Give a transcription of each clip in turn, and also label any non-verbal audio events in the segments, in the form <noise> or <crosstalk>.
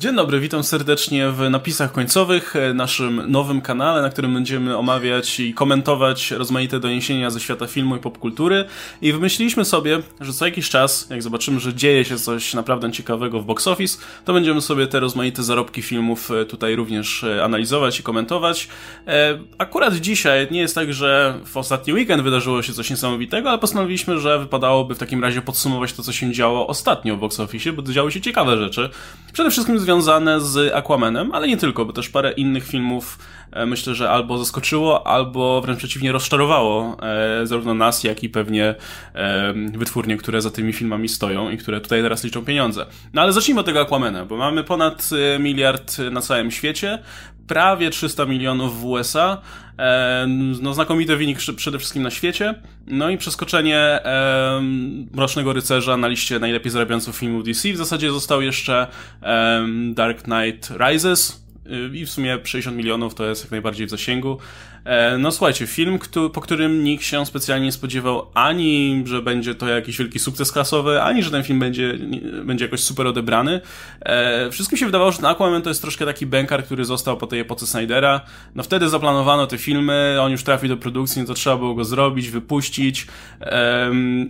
Dzień dobry, witam serdecznie w napisach końcowych, e, naszym nowym kanale, na którym będziemy omawiać i komentować rozmaite doniesienia ze świata filmu i popkultury. I wymyśliliśmy sobie, że co jakiś czas, jak zobaczymy, że dzieje się coś naprawdę ciekawego w box office, to będziemy sobie te rozmaite zarobki filmów e, tutaj również e, analizować i komentować. Akurat dzisiaj nie jest tak, że w ostatni weekend wydarzyło się coś niesamowitego, ale postanowiliśmy, że wypadałoby w takim razie podsumować to, co się działo ostatnio w box office, bo działy się ciekawe rzeczy. Przede wszystkim związane z Aquamanem, ale nie tylko, bo też parę innych filmów e, myślę, że albo zaskoczyło, albo wręcz przeciwnie rozczarowało e, zarówno nas, jak i pewnie e, wytwórnie, które za tymi filmami stoją i które tutaj teraz liczą pieniądze. No ale zacznijmy od tego Aquamana, bo mamy ponad miliard na całym świecie, prawie 300 milionów w USA, no znakomity wynik przede wszystkim na świecie, no i przeskoczenie e, Mrocznego Rycerza na liście najlepiej zarabiających filmów DC. W zasadzie został jeszcze e, Dark Knight Rises, y, i w sumie 60 milionów to jest jak najbardziej w zasięgu. E, no słuchajcie, film, po którym nikt się specjalnie nie spodziewał ani, że będzie to jakiś wielki sukces klasowy, ani, że ten film będzie, będzie jakoś super odebrany. E, wszystkim się wydawało, że Aquaman to jest troszkę taki bękar, który został po tej epoce Snydera. No wtedy zaplanowano te filmy, on już trafił do produkcji, no to trzeba było go zrobić, wypuścić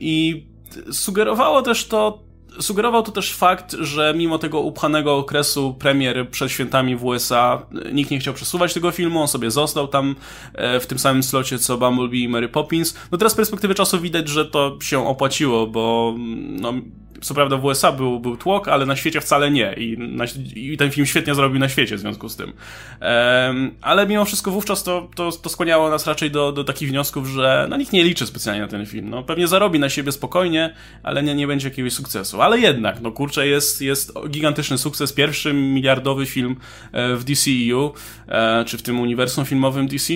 i sugerowało też to Sugerował to też fakt, że mimo tego upchanego okresu premier przed świętami w USA, nikt nie chciał przesuwać tego filmu, on sobie został tam e, w tym samym slocie co Bumblebee i Mary Poppins. No teraz z perspektywy czasu widać, że to się opłaciło, bo no, co prawda w USA był, był tłok, ale na świecie wcale nie. I, na, I, ten film świetnie zrobił na świecie w związku z tym. Um, ale mimo wszystko wówczas to, to, to skłaniało nas raczej do, do takich wniosków, że no, nikt nie liczy specjalnie na ten film. No, pewnie zarobi na siebie spokojnie, ale nie, nie będzie jakiegoś sukcesu. Ale jednak, no kurczę, jest, jest gigantyczny sukces. Pierwszy miliardowy film e, w DCEU, e, czy w tym uniwersum filmowym DC.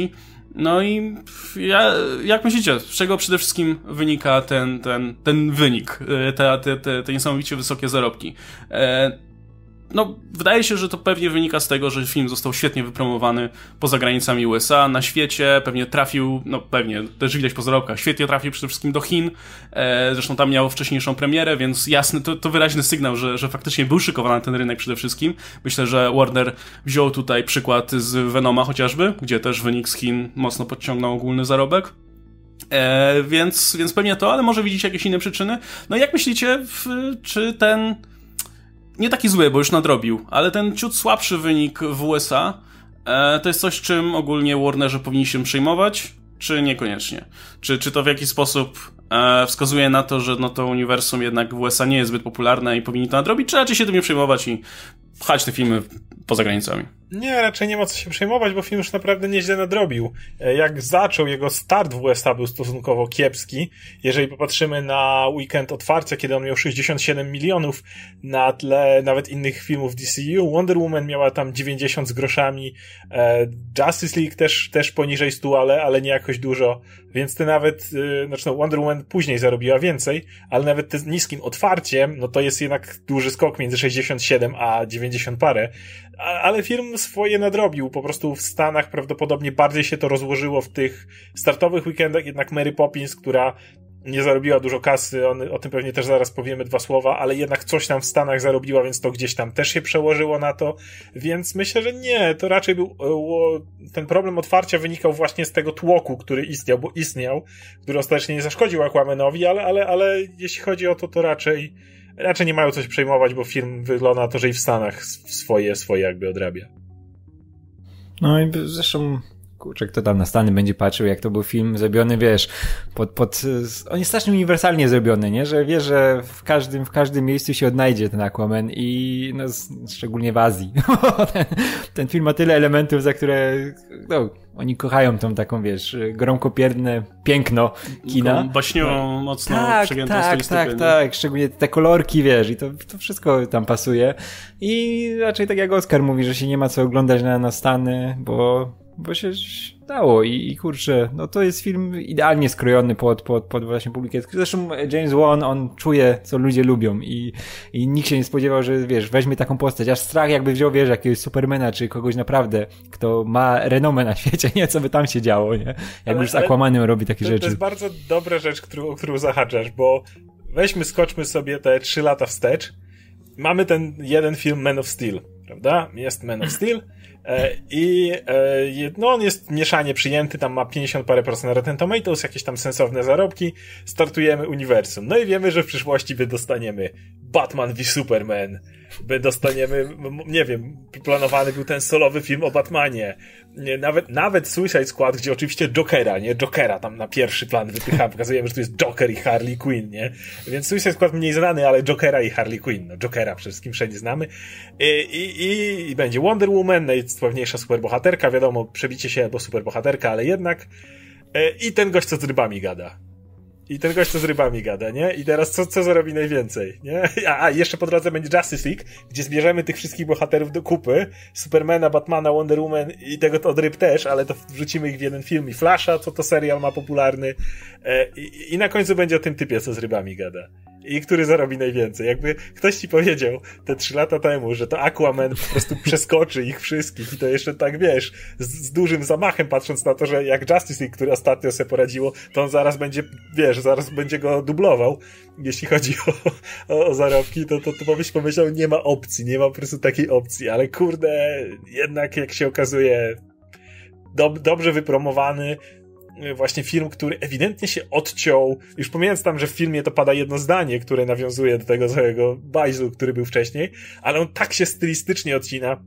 No i ja, jak myślicie, z czego przede wszystkim wynika ten, ten, ten wynik, e, te, te, te, te niesamowicie wysokie zarobki? E, no, wydaje się, że to pewnie wynika z tego, że film został świetnie wypromowany poza granicami USA, na świecie, pewnie trafił, no pewnie, też widać po zarobkach, świetnie trafił przede wszystkim do Chin, e, zresztą tam miał wcześniejszą premierę, więc jasny, to, to wyraźny sygnał, że, że faktycznie był szykowany ten rynek przede wszystkim. Myślę, że Warner wziął tutaj przykład z Venoma chociażby, gdzie też wynik z Chin mocno podciągnął ogólny zarobek. E, więc, więc pewnie to, ale może widzicie jakieś inne przyczyny. No jak myślicie, w, czy ten nie taki zły, bo już nadrobił, ale ten ciut słabszy wynik w USA e, to jest coś, czym ogólnie Warnerzy powinni się przejmować, czy niekoniecznie? Czy, czy to w jakiś sposób e, wskazuje na to, że no to uniwersum jednak w USA nie jest zbyt popularne i powinni to nadrobić, czy raczej się tym nie przejmować i pchać te filmy poza granicami? Nie, raczej nie ma co się przejmować, bo film już naprawdę nieźle nadrobił. E, jak zaczął, jego start w USA był stosunkowo kiepski. Jeżeli popatrzymy na weekend otwarcia, kiedy on miał 67 milionów na tle nawet innych filmów DCU, Wonder Woman miała tam 90 z groszami, e, Justice League też, też poniżej 100, ale, ale nie jakoś dużo, więc ty nawet, e, znaczy no Wonder Woman później zarobiła więcej, ale nawet z niskim otwarciem, no to jest jednak duży skok między 67 a 90 parę, ale film swoje nadrobił. Po prostu w Stanach prawdopodobnie bardziej się to rozłożyło w tych startowych weekendach, jednak Mary Poppins, która nie zarobiła dużo kasy, on, o tym pewnie też zaraz powiemy dwa słowa, ale jednak coś tam w Stanach zarobiła, więc to gdzieś tam też się przełożyło na to, więc myślę, że nie, to raczej był, e, ten problem otwarcia wynikał właśnie z tego tłoku, który istniał, bo istniał, który ostatecznie nie zaszkodził Aquamanowi, ale, ale, ale jeśli chodzi o to, to raczej raczej nie mają coś przejmować, bo film wygląda na to, że i w Stanach swoje, swoje jakby odrabia. No i zresztą kurczę, kto tam na Stany będzie patrzył, jak to był film zrobiony, wiesz, pod, pod, on jest strasznie uniwersalnie zrobiony, nie, że wiesz, że w każdym, w każdym miejscu się odnajdzie ten Aquaman i no, szczególnie w Azji. <laughs> ten, ten film ma tyle elementów, za które, no, oni kochają tą taką, wiesz, gromkopierne piękno kina. Baśniową, mocno tak, przegiętą tak, tak, tak, szczególnie te kolorki, wiesz, i to, to wszystko tam pasuje. I raczej tak jak Oskar mówi, że się nie ma co oglądać na, na Stany, bo bo się dało i, i kurczę, no to jest film idealnie skrojony pod, pod, pod właśnie publikę. Zresztą James Wan, on czuje, co ludzie lubią i, i nikt się nie spodziewał, że wiesz, weźmie taką postać, aż strach jakby wziął, wiesz, jakiegoś Supermana, czy kogoś naprawdę, kto ma renomę na <laughs> świecie, nie, co by tam się działo, nie? Jak już z Aquamanem robi takie to, rzeczy. To jest bardzo dobra rzecz, którą, którą zahaczasz, bo weźmy, skoczmy sobie te trzy lata wstecz, mamy ten jeden film Man of Steel, prawda? Jest Man of Steel i e, no on jest mieszanie przyjęty, tam ma 50 parę procent Rotten Tomatoes, jakieś tam sensowne zarobki, startujemy uniwersum. No i wiemy, że w przyszłości dostaniemy Batman v Superman, by dostaniemy, nie wiem, planowany był ten solowy film o Batmanie. Nie, nawet, nawet Suicide Squad, gdzie oczywiście Jokera, nie? Jokera tam na pierwszy plan wypychamy, pokazujemy, że tu jest Joker i Harley Quinn, nie? Więc Suicide Skład mniej znany, ale Jokera i Harley Quinn, no Jokera przede wszystkim wszędzie znamy. I, i, i będzie Wonder Woman, najsławniejsza superbohaterka, wiadomo, przebicie się albo superbohaterka, ale jednak. E, I ten gość, co z rybami gada. I ten gość co z rybami gada, nie? I teraz co, co zarobi najwięcej, nie? <laughs> A, a jeszcze po drodze będzie Justice League, gdzie zbierzemy tych wszystkich bohaterów do kupy. Supermana, Batmana, Wonder Woman i tego od ryb też, ale to wrzucimy ich w jeden film. I Flasha, co to serial ma popularny. E, i, I na końcu będzie o tym typie, co z rybami gada i który zarobi najwięcej. Jakby ktoś ci powiedział te trzy lata temu, że to Aquaman po prostu przeskoczy ich wszystkich i to jeszcze tak, wiesz, z, z, dużym zamachem patrząc na to, że jak Justice League, który ostatnio sobie poradziło, to on zaraz będzie, wiesz, zaraz będzie go dublował, jeśli chodzi o, o, o zarobki, to, to, to pomyślał, nie ma opcji, nie ma po prostu takiej opcji, ale kurde, jednak jak się okazuje, dob dobrze wypromowany, właśnie film, który ewidentnie się odciął, już pomijając tam, że w filmie to pada jedno zdanie, które nawiązuje do tego całego bajzu, który był wcześniej, ale on tak się stylistycznie odcina,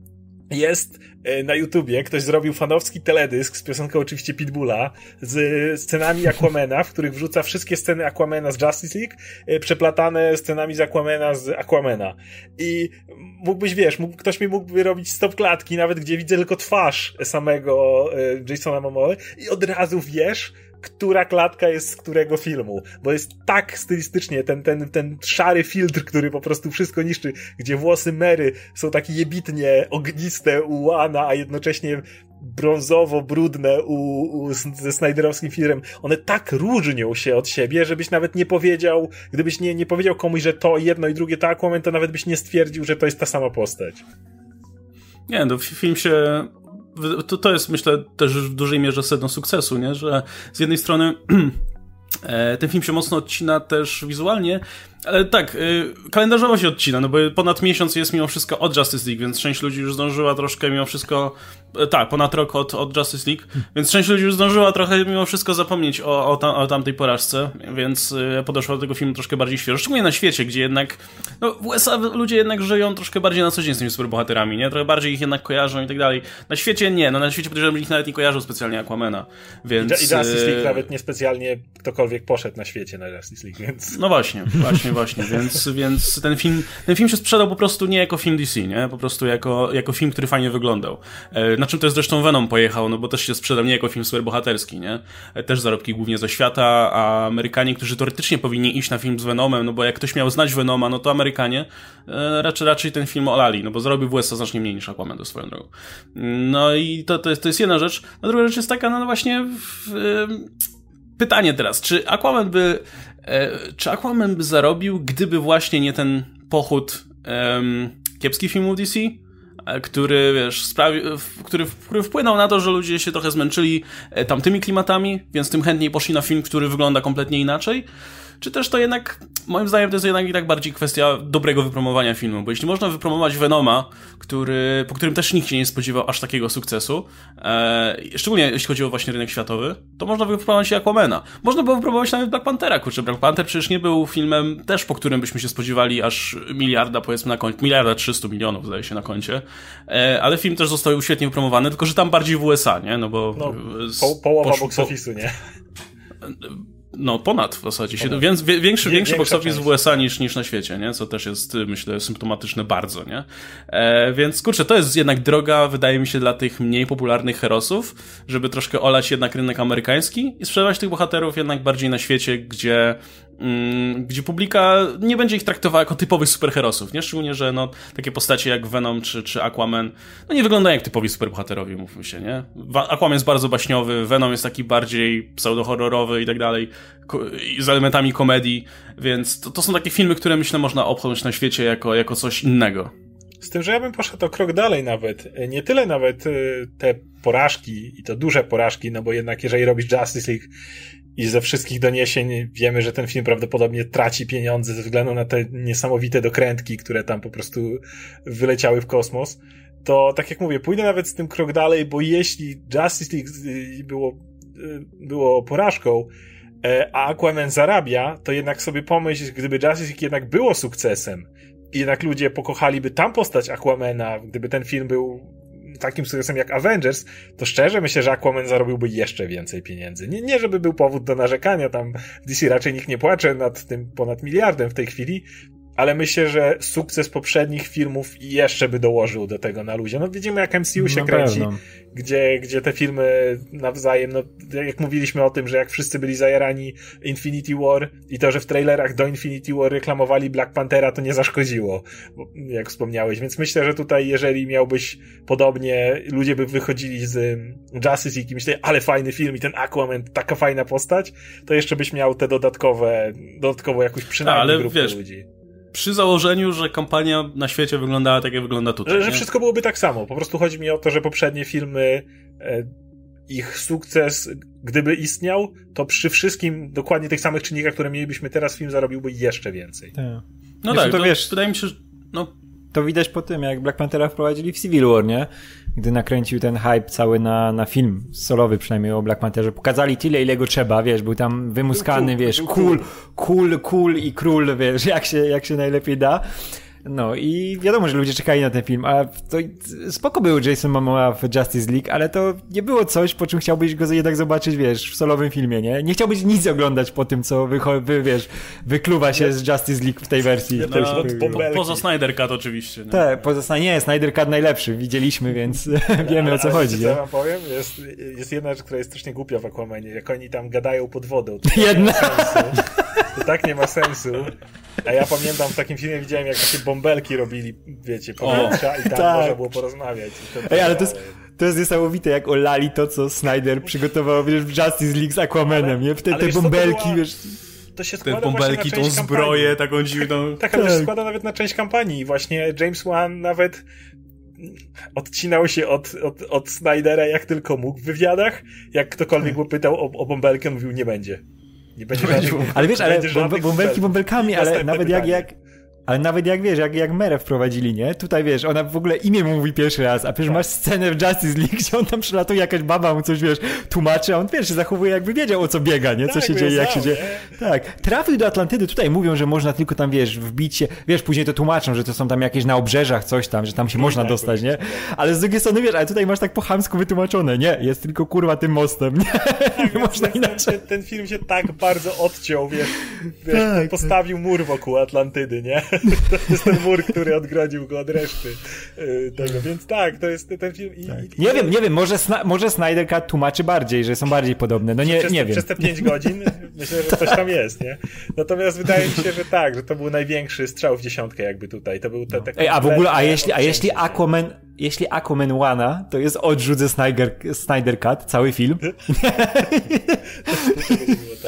jest e, na YouTubie, ktoś zrobił fanowski teledysk z piosenką oczywiście Pitbulla, z scenami Aquamena, w których wrzuca wszystkie sceny Aquamena z Justice League, e, przeplatane scenami z Aquamena z Aquamena. I mógłbyś, wiesz, mógł, ktoś mi mógłby robić stop klatki, nawet gdzie widzę tylko twarz samego e, Jasona Momoa i od razu wiesz, która klatka jest z którego filmu, bo jest tak stylistycznie ten, ten, ten szary filtr, który po prostu wszystko niszczy, gdzie włosy Mary są takie jebitnie ogniste u Łana, a jednocześnie brązowo-brudne u, u, ze Snyderowskim filmem, one tak różnią się od siebie, żebyś nawet nie powiedział, gdybyś nie, nie powiedział komuś, że to jedno i drugie to Aquaman, to nawet byś nie stwierdził, że to jest ta sama postać. Nie, no film się to, to jest myślę też w dużej mierze sedno sukcesu, nie? że z jednej strony <clears throat> e, ten film się mocno odcina też wizualnie, ale tak, y, kalendarzowo się odcina, no bo ponad miesiąc jest mimo wszystko od Justice League, więc część ludzi już zdążyła troszkę mimo wszystko, e, tak, ponad rok od, od Justice League, więc część ludzi już zdążyła trochę mimo wszystko zapomnieć o, o, tam, o tamtej porażce, więc y, podeszła do tego filmu troszkę bardziej świeżo, szczególnie na świecie, gdzie jednak, no w USA ludzie jednak żyją troszkę bardziej na co dzień z tymi superbohaterami, nie? Trochę bardziej ich jednak kojarzą i tak dalej. Na świecie nie, no na świecie podejrzewam, ich nawet nie kojarzą specjalnie Aquamana, więc... I, i Justice League y, nawet niespecjalnie ktokolwiek poszedł na świecie na Justice League, więc... No właśnie, właśnie, właśnie, więc, więc ten film, ten film się sprzedał po prostu nie jako film DC, nie? Po prostu jako, jako film, który fajnie wyglądał. E, na czym też zresztą Venom pojechał, no bo też się sprzedał nie jako film superbohaterski, nie? E, też zarobki głównie ze świata, a Amerykanie, którzy teoretycznie powinni iść na film z Venomem, no bo jak ktoś miał znać Venoma, no to Amerykanie e, raczej, raczej ten film olali, no bo zarobił w USA znacznie mniej niż Aquaman do swoją drogą. No i to, to, jest, to jest jedna rzecz. A druga rzecz jest taka, no właśnie w, pytanie teraz, czy Aquaman by czy Aquaman by zarobił, gdyby właśnie nie ten pochód um, kiepskich filmów DC? E, który, wiesz, sprawi, który, który wpłynął na to, że ludzie się trochę zmęczyli e, tamtymi klimatami, więc tym chętniej poszli na film, który wygląda kompletnie inaczej czy też to jednak, moim zdaniem, to jest jednak i tak bardziej kwestia dobrego wypromowania filmu, bo jeśli można wypromować Venoma, który, po którym też nikt się nie spodziewał aż takiego sukcesu, e, szczególnie jeśli chodzi o właśnie rynek światowy, to można wypromować Aquamana. Można było wypromować nawet Black Panthera, kurczę, Black Panther przecież nie był filmem też, po którym byśmy się spodziewali aż miliarda, powiedzmy, na koncie, miliarda 300 milionów, zdaje się, na koncie, e, ale film też został świetnie wypromowany, tylko że tam bardziej w USA, nie, no bo... No, po, połowa box office'u, nie? No, ponad w zasadzie. Ponad. Więc większy, większy box office w USA niż, niż na świecie, nie? Co też jest, myślę, symptomatyczne bardzo, nie? E, więc kurczę, to jest jednak droga, wydaje mi się, dla tych mniej popularnych herosów, żeby troszkę olać jednak rynek amerykański i sprzedawać tych bohaterów jednak bardziej na świecie, gdzie gdzie publika nie będzie ich traktowała jako typowych superherosów, nie? Szczególnie, że no, takie postacie jak Venom czy, czy Aquaman, no nie wyglądają jak typowi superbohaterowie, mówmy się, nie? Aquaman jest bardzo baśniowy, Venom jest taki bardziej pseudo-horrorowy i tak dalej, z elementami komedii, więc to, to są takie filmy, które myślę można obchodzić na świecie jako, jako coś innego. Z tym, że ja bym poszedł o krok dalej nawet. Nie tyle nawet y, te porażki i to duże porażki, no bo jednak jeżeli robisz Justice League i ze wszystkich doniesień wiemy, że ten film prawdopodobnie traci pieniądze ze względu na te niesamowite dokrętki, które tam po prostu wyleciały w kosmos. to tak jak mówię, pójdę nawet z tym krok dalej, bo jeśli Justice League było, było porażką, a Aquaman zarabia, to jednak sobie pomyśl, gdyby Justice League jednak było sukcesem, jednak ludzie pokochaliby tam postać Aquamana, gdyby ten film był takim sukcesem jak Avengers, to szczerze myślę, że Aquaman zarobiłby jeszcze więcej pieniędzy. Nie, nie żeby był powód do narzekania, tam DC raczej nikt nie płacze nad tym ponad miliardem w tej chwili, ale myślę, że sukces poprzednich filmów jeszcze by dołożył do tego na luzie. No widzimy jak MCU się kręci, gdzie, gdzie te filmy nawzajem, no jak mówiliśmy o tym, że jak wszyscy byli zajarani Infinity War i to, że w trailerach do Infinity War reklamowali Black Panthera, to nie zaszkodziło, jak wspomniałeś, więc myślę, że tutaj jeżeli miałbyś podobnie, ludzie by wychodzili z Justice League i myśleli, ale fajny film i ten Aquaman, taka fajna postać, to jeszcze byś miał te dodatkowe, dodatkowo jakąś przynajmniej ale, grupę wiesz, ludzi przy założeniu, że kampania na świecie wyglądała tak, jak wygląda tutaj. Że, że wszystko byłoby tak samo. Po prostu chodzi mi o to, że poprzednie filmy, e, ich sukces, gdyby istniał, to przy wszystkim dokładnie tych samych czynnikach, które mielibyśmy teraz, film zarobiłby jeszcze więcej. Tak. No tak, to, to wiesz, wydaje mi się, że no, to widać po tym, jak Black Panthera wprowadzili w Civil War, nie? Gdy nakręcił ten hype cały na, na film, solowy przynajmniej o Black Pantherze. Pokazali tyle, ile go trzeba, wiesz, był tam wymuskany, wiesz, cool, cool, cool i król, wiesz, jak się, jak się najlepiej da. No i wiadomo, że ludzie czekali na ten film, a to spoko był Jason Momoa w Justice League, ale to nie było coś, po czym chciałbyś go jednak zobaczyć, wiesz, w solowym filmie, nie? Nie chciałbyś nic oglądać po tym, co wy, wiesz, wykluwa się z Justice League w tej wersji. No, po, po, poza Snyder Cut oczywiście. Nie? Tak, poza nie, Snyder Cut najlepszy, widzieliśmy, więc <laughs> wiemy o co chodzi. Co wam powiem? Jest, jest jedna rzecz, która jest strasznie głupia w Aquamanie, jak oni tam gadają pod wodą. <laughs> Jedna. To tak nie ma sensu. A ja pamiętam w takim filmie widziałem, jak takie bąbelki robili, wiecie, powietrza i tam tak. można było porozmawiać. Ej, ale to jest, to jest niesamowite, jak olali to, co Snyder przygotował wiesz, w Justice League z Aquamanem, nie? Te, te bąbelki, była... wiesz to się składa Te bąbelki, tą zbroję, taką dziwną. <laughs> Tak, tak, ale tak. się składa nawet na część kampanii. Właśnie James Wan nawet odcinał się od, od, od Snydera jak tylko mógł w wywiadach. Jak ktokolwiek go pytał o, o bąbelkę, mówił nie będzie. Nie będzie żadnych, Ale wiesz, ale bąbelki bąbelkami, ale nawet jak, jak, ale nawet jak wiesz, jak, jak Merę wprowadzili, nie? Tutaj wiesz, ona w ogóle imię mu mówi pierwszy raz, a przecież tak. masz scenę w Justice League, <laughs> gdzie on tam przelatuje, jakaś baba mu coś, wiesz, tłumaczy, a on wiesz, się zachowuje jakby wiedział o co biega, nie? Co tak, się dzieje, jak się dzieje. Tak. Trafił do Atlantydy, tutaj mówią, że można tylko tam, wiesz, wbić się, wiesz, później to tłumaczą, że to są tam jakieś na obrzeżach coś tam, że tam się można tak, dostać, nie? Ale z drugiej strony, wiesz, ale tutaj masz tak po chamsku wytłumaczone, nie? Jest tylko kurwa tym mostem, nie? Tak, <laughs> nie można inaczej. Ten, ten, film się tak bardzo odciął, wiesz, wiesz tak, postawił mur wokół Atlantydy, nie? To jest ten mur, który odgrodził go od reszty y, tego, więc tak, to jest ten film. I, tak. nie i wiem, nie wiem, może, Sna może Snyder Cut tłumaczy bardziej, że są bardziej podobne, no nie, przez, nie wiem. Przez te pięć godzin myślę, że coś tam jest, nie? Natomiast wydaje mi się, że tak, że to był największy strzał w dziesiątkę jakby tutaj, to był te, te Ej, a w ogóle, a jeśli, a jeśli Aquaman, jeśli Aquaman Wana to jest odrzut ze Snyder, Snyder Cut, cały film. <laughs>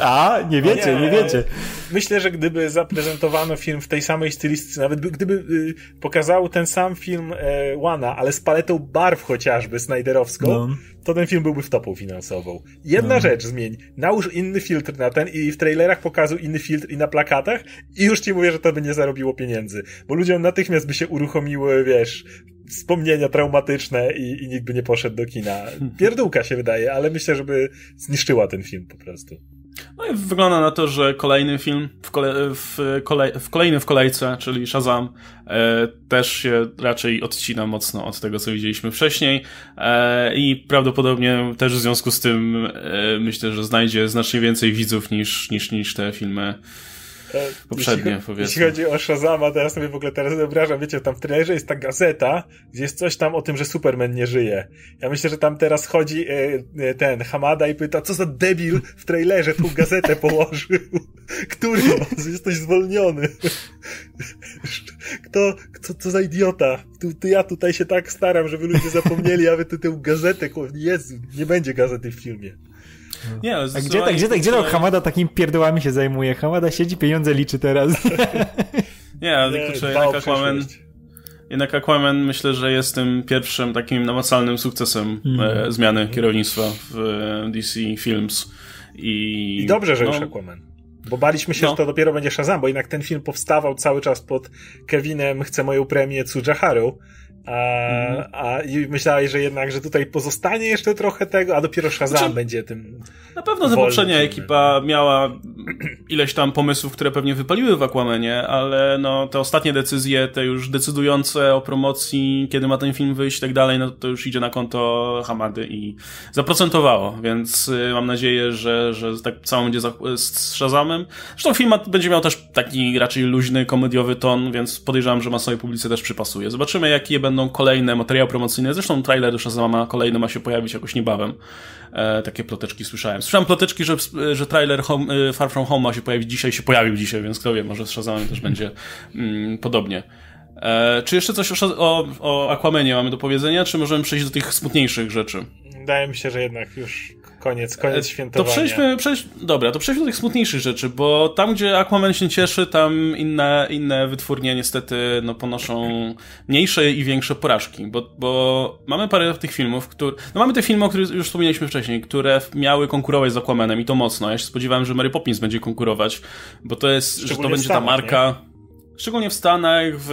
a, nie wiecie, nie, nie wiecie. Myślę, że gdyby zaprezentowano film w tej samej stylistyce, nawet gdyby y, pokazał ten sam film e, Wana, ale z paletą barw chociażby Snyderowską, no. to ten film byłby w topu finansową. Jedna no. rzecz zmień. Nałóż inny filtr na ten i w trailerach pokazuj inny filtr i na plakatach i już ci mówię, że to by nie zarobiło pieniędzy. Bo ludziom natychmiast by się uruchomiły, wiesz, wspomnienia traumatyczne i, i nikt by nie poszedł do kina. Pierdółka się wydaje, ale myślę, żeby zniszczyła ten film po prostu. No i wygląda na to, że kolejny film w, kole w, kolej w kolejny w kolejce, czyli Shazam, e, też się raczej odcina mocno od tego, co widzieliśmy wcześniej e, i prawdopodobnie też w związku z tym e, myślę, że znajdzie znacznie więcej widzów niż, niż, niż te filmy Poprzednie, jeśli, powiedzmy. Jeśli chodzi o Shazama, to ja sobie w ogóle teraz wyobrażam, wiecie, tam w trailerze jest ta gazeta, gdzie jest coś tam o tym, że Superman nie żyje. Ja myślę, że tam teraz chodzi e, e ten Hamada i pyta, co za debil w trailerze tą gazetę położył. <laughs> Który? Jesteś zwolniony. Kto, kto, co za idiota? Tu, tu, ja tutaj się tak staram, żeby ludzie zapomnieli, a wy tę gazetę, Jezu, nie będzie gazety w filmie. Nie, A gdzie, ta, gdzie, ta, gdzie to Hamada takim pierdołami się zajmuje? Hamada siedzi, pieniądze liczy teraz. <laughs> nie, ale kurczę, jednak Aquaman... Jednak Aquaman myślę, że jest tym pierwszym takim namacalnym sukcesem mm. e, zmiany kierownictwa w e, DC Films. I, I dobrze, że no, już Aquaman. Bo baliśmy się, no. że to dopiero będzie Shazam, bo jednak ten film powstawał cały czas pod Kevinem Chce moją premię Tsujaharu A, mhm. a myślałeś, że jednak, że tutaj pozostanie jeszcze trochę tego, a dopiero Shazam znaczy, będzie tym. Na pewno ta poprzednia ekipa miała ileś tam pomysłów, które pewnie wypaliły w Aquamanie, ale no te ostatnie decyzje, te już decydujące o promocji, kiedy ma ten film wyjść i tak dalej, no to już idzie na konto Hamady i zaprocentowało, więc y, mam nadzieję, że, że tak samo będzie z Shazamem. Zresztą film będzie miał też taki raczej luźny, komediowy ton, więc podejrzewam, że masowej publicy też przypasuje. Zobaczymy, jakie będą kolejne materiały promocyjne. Zresztą trailer do Shazama kolejny ma się pojawić jakoś niebawem. E, takie ploteczki słyszałem. Słyszałem ploteczki, że, że trailer home, e, Far From Home ma się pojawić dzisiaj, się pojawił dzisiaj, więc kto wie, może z Shazamem też będzie mm, podobnie. E, czy jeszcze coś o, o, o mamy do powiedzenia, czy możemy przejść do tych smutniejszych rzeczy? Wydaje mi się, że jednak już Koniec, koniec e, świętowania. To przejdźmy, przejdź, dobra, to przejdźmy do tych smutniejszych rzeczy, bo tam, gdzie Aquaman się cieszy, tam inne, inne wytwórnie niestety no, ponoszą mniejsze i większe porażki, bo, bo mamy parę tych filmów, które, no mamy te filmy, o których już wspomnieliśmy wcześniej, które miały konkurować z Aquamanem i to mocno. Ja się spodziewałem, że Mary Poppins będzie konkurować, bo to jest, że to będzie ta marka... Nie? Szczególnie w Stanach, w,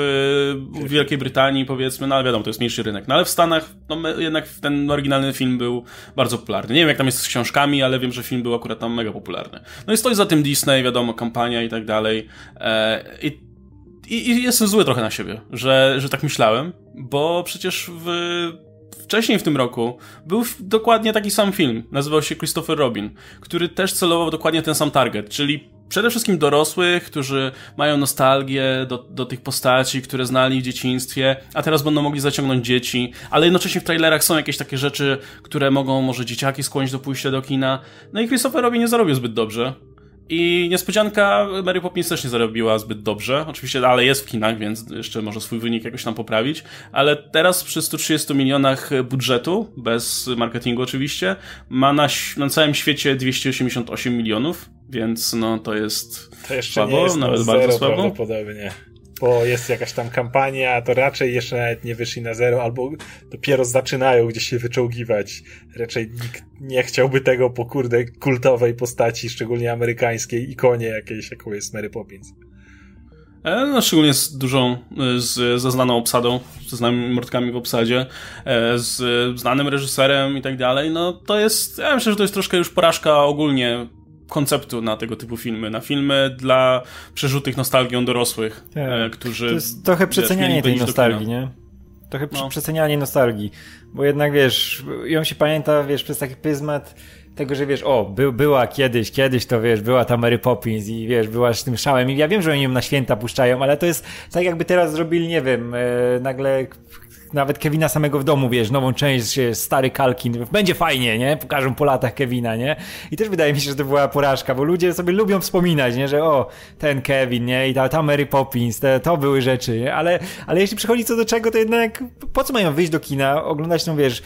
w, Wielkiej Brytanii powiedzmy, no ale wiadomo, to jest mniejszy rynek. No ale w Stanach no, jednak ten oryginalny film był bardzo popularny. Nie wiem jak tam jest z książkami, ale wiem, że film był akurat tam mega popularny. No i stoi za tym Disney, wiadomo, kampania i tak dalej. E, i, i, I jestem zły trochę na siebie, że, że tak myślałem, bo przecież w wcześniej w tym roku był dokładnie taki sam film. Nazywał się Christopher Robin, który też celował dokładnie ten sam target, czyli przede wszystkim dorosłych, którzy mają nostalgię do, do tych postaci, które znali w dzieciństwie, a teraz będą mogli zaciągnąć dzieci, ale jednocześnie w trailerach są jakieś takie rzeczy, które mogą może dzieciaki skłonić do pójścia do kina. No i Christopher Robin nie zarobił zbyt dobrze. I niespodzianka, Mary Poppins też nie zarobiła zbyt dobrze. Oczywiście, ale jest w kinach, więc jeszcze może swój wynik jakoś tam poprawić. Ale teraz przy 130 milionach budżetu, bez marketingu oczywiście, ma na, na całym świecie 288 milionów, więc no to jest to słabo, jest nawet bardzo słabo. Prawdopodobnie bo jest jakaś tam kampania, to raczej jeszcze nawet nie wyszli na zero, albo dopiero zaczynają gdzieś się wyczołgiwać. Raczej nikt nie chciałby tego po kurde kultowej postaci, szczególnie amerykańskiej ikonie jakiejś, jaką jest Mary Poppins. E, no, szczególnie z dużą, e, z, ze znaną obsadą, ze znanymi mordkami w obsadzie, e, z znanym reżyserem i tak dalej, no to jest, ja myślę, że to jest troszkę już porażka ogólnie konceptu na tego typu filmy, na filmy dla przerzutych nostalgią dorosłych, tak. e, którzy... To jest trochę przecenianie tej nostalgii, nie? Trochę no. przecenianie nostalgii, bo jednak wiesz, ją się pamięta, wiesz, przez taki pryzmat tego, że wiesz, o, by, była kiedyś, kiedyś to wiesz, była ta Mary Poppins i wiesz, była z tym szałem i ja wiem, że oni ją na święta puszczają, ale to jest tak jakby teraz zrobili, nie wiem, e, nagle nawet Kevina samego w domu, wiesz, nową część, stary Kalkin, będzie fajnie, nie? Pokażą po latach Kevina, nie? I też wydaje mi się, że to była porażka, bo ludzie sobie lubią wspominać, nie? Że o, ten Kevin, nie? I ta, ta Mary Poppins, te, to były rzeczy, nie? Ale, ale jeśli przychodzi co do czego, to jednak po co mają wyjść do kina, oglądać tą, wiesz,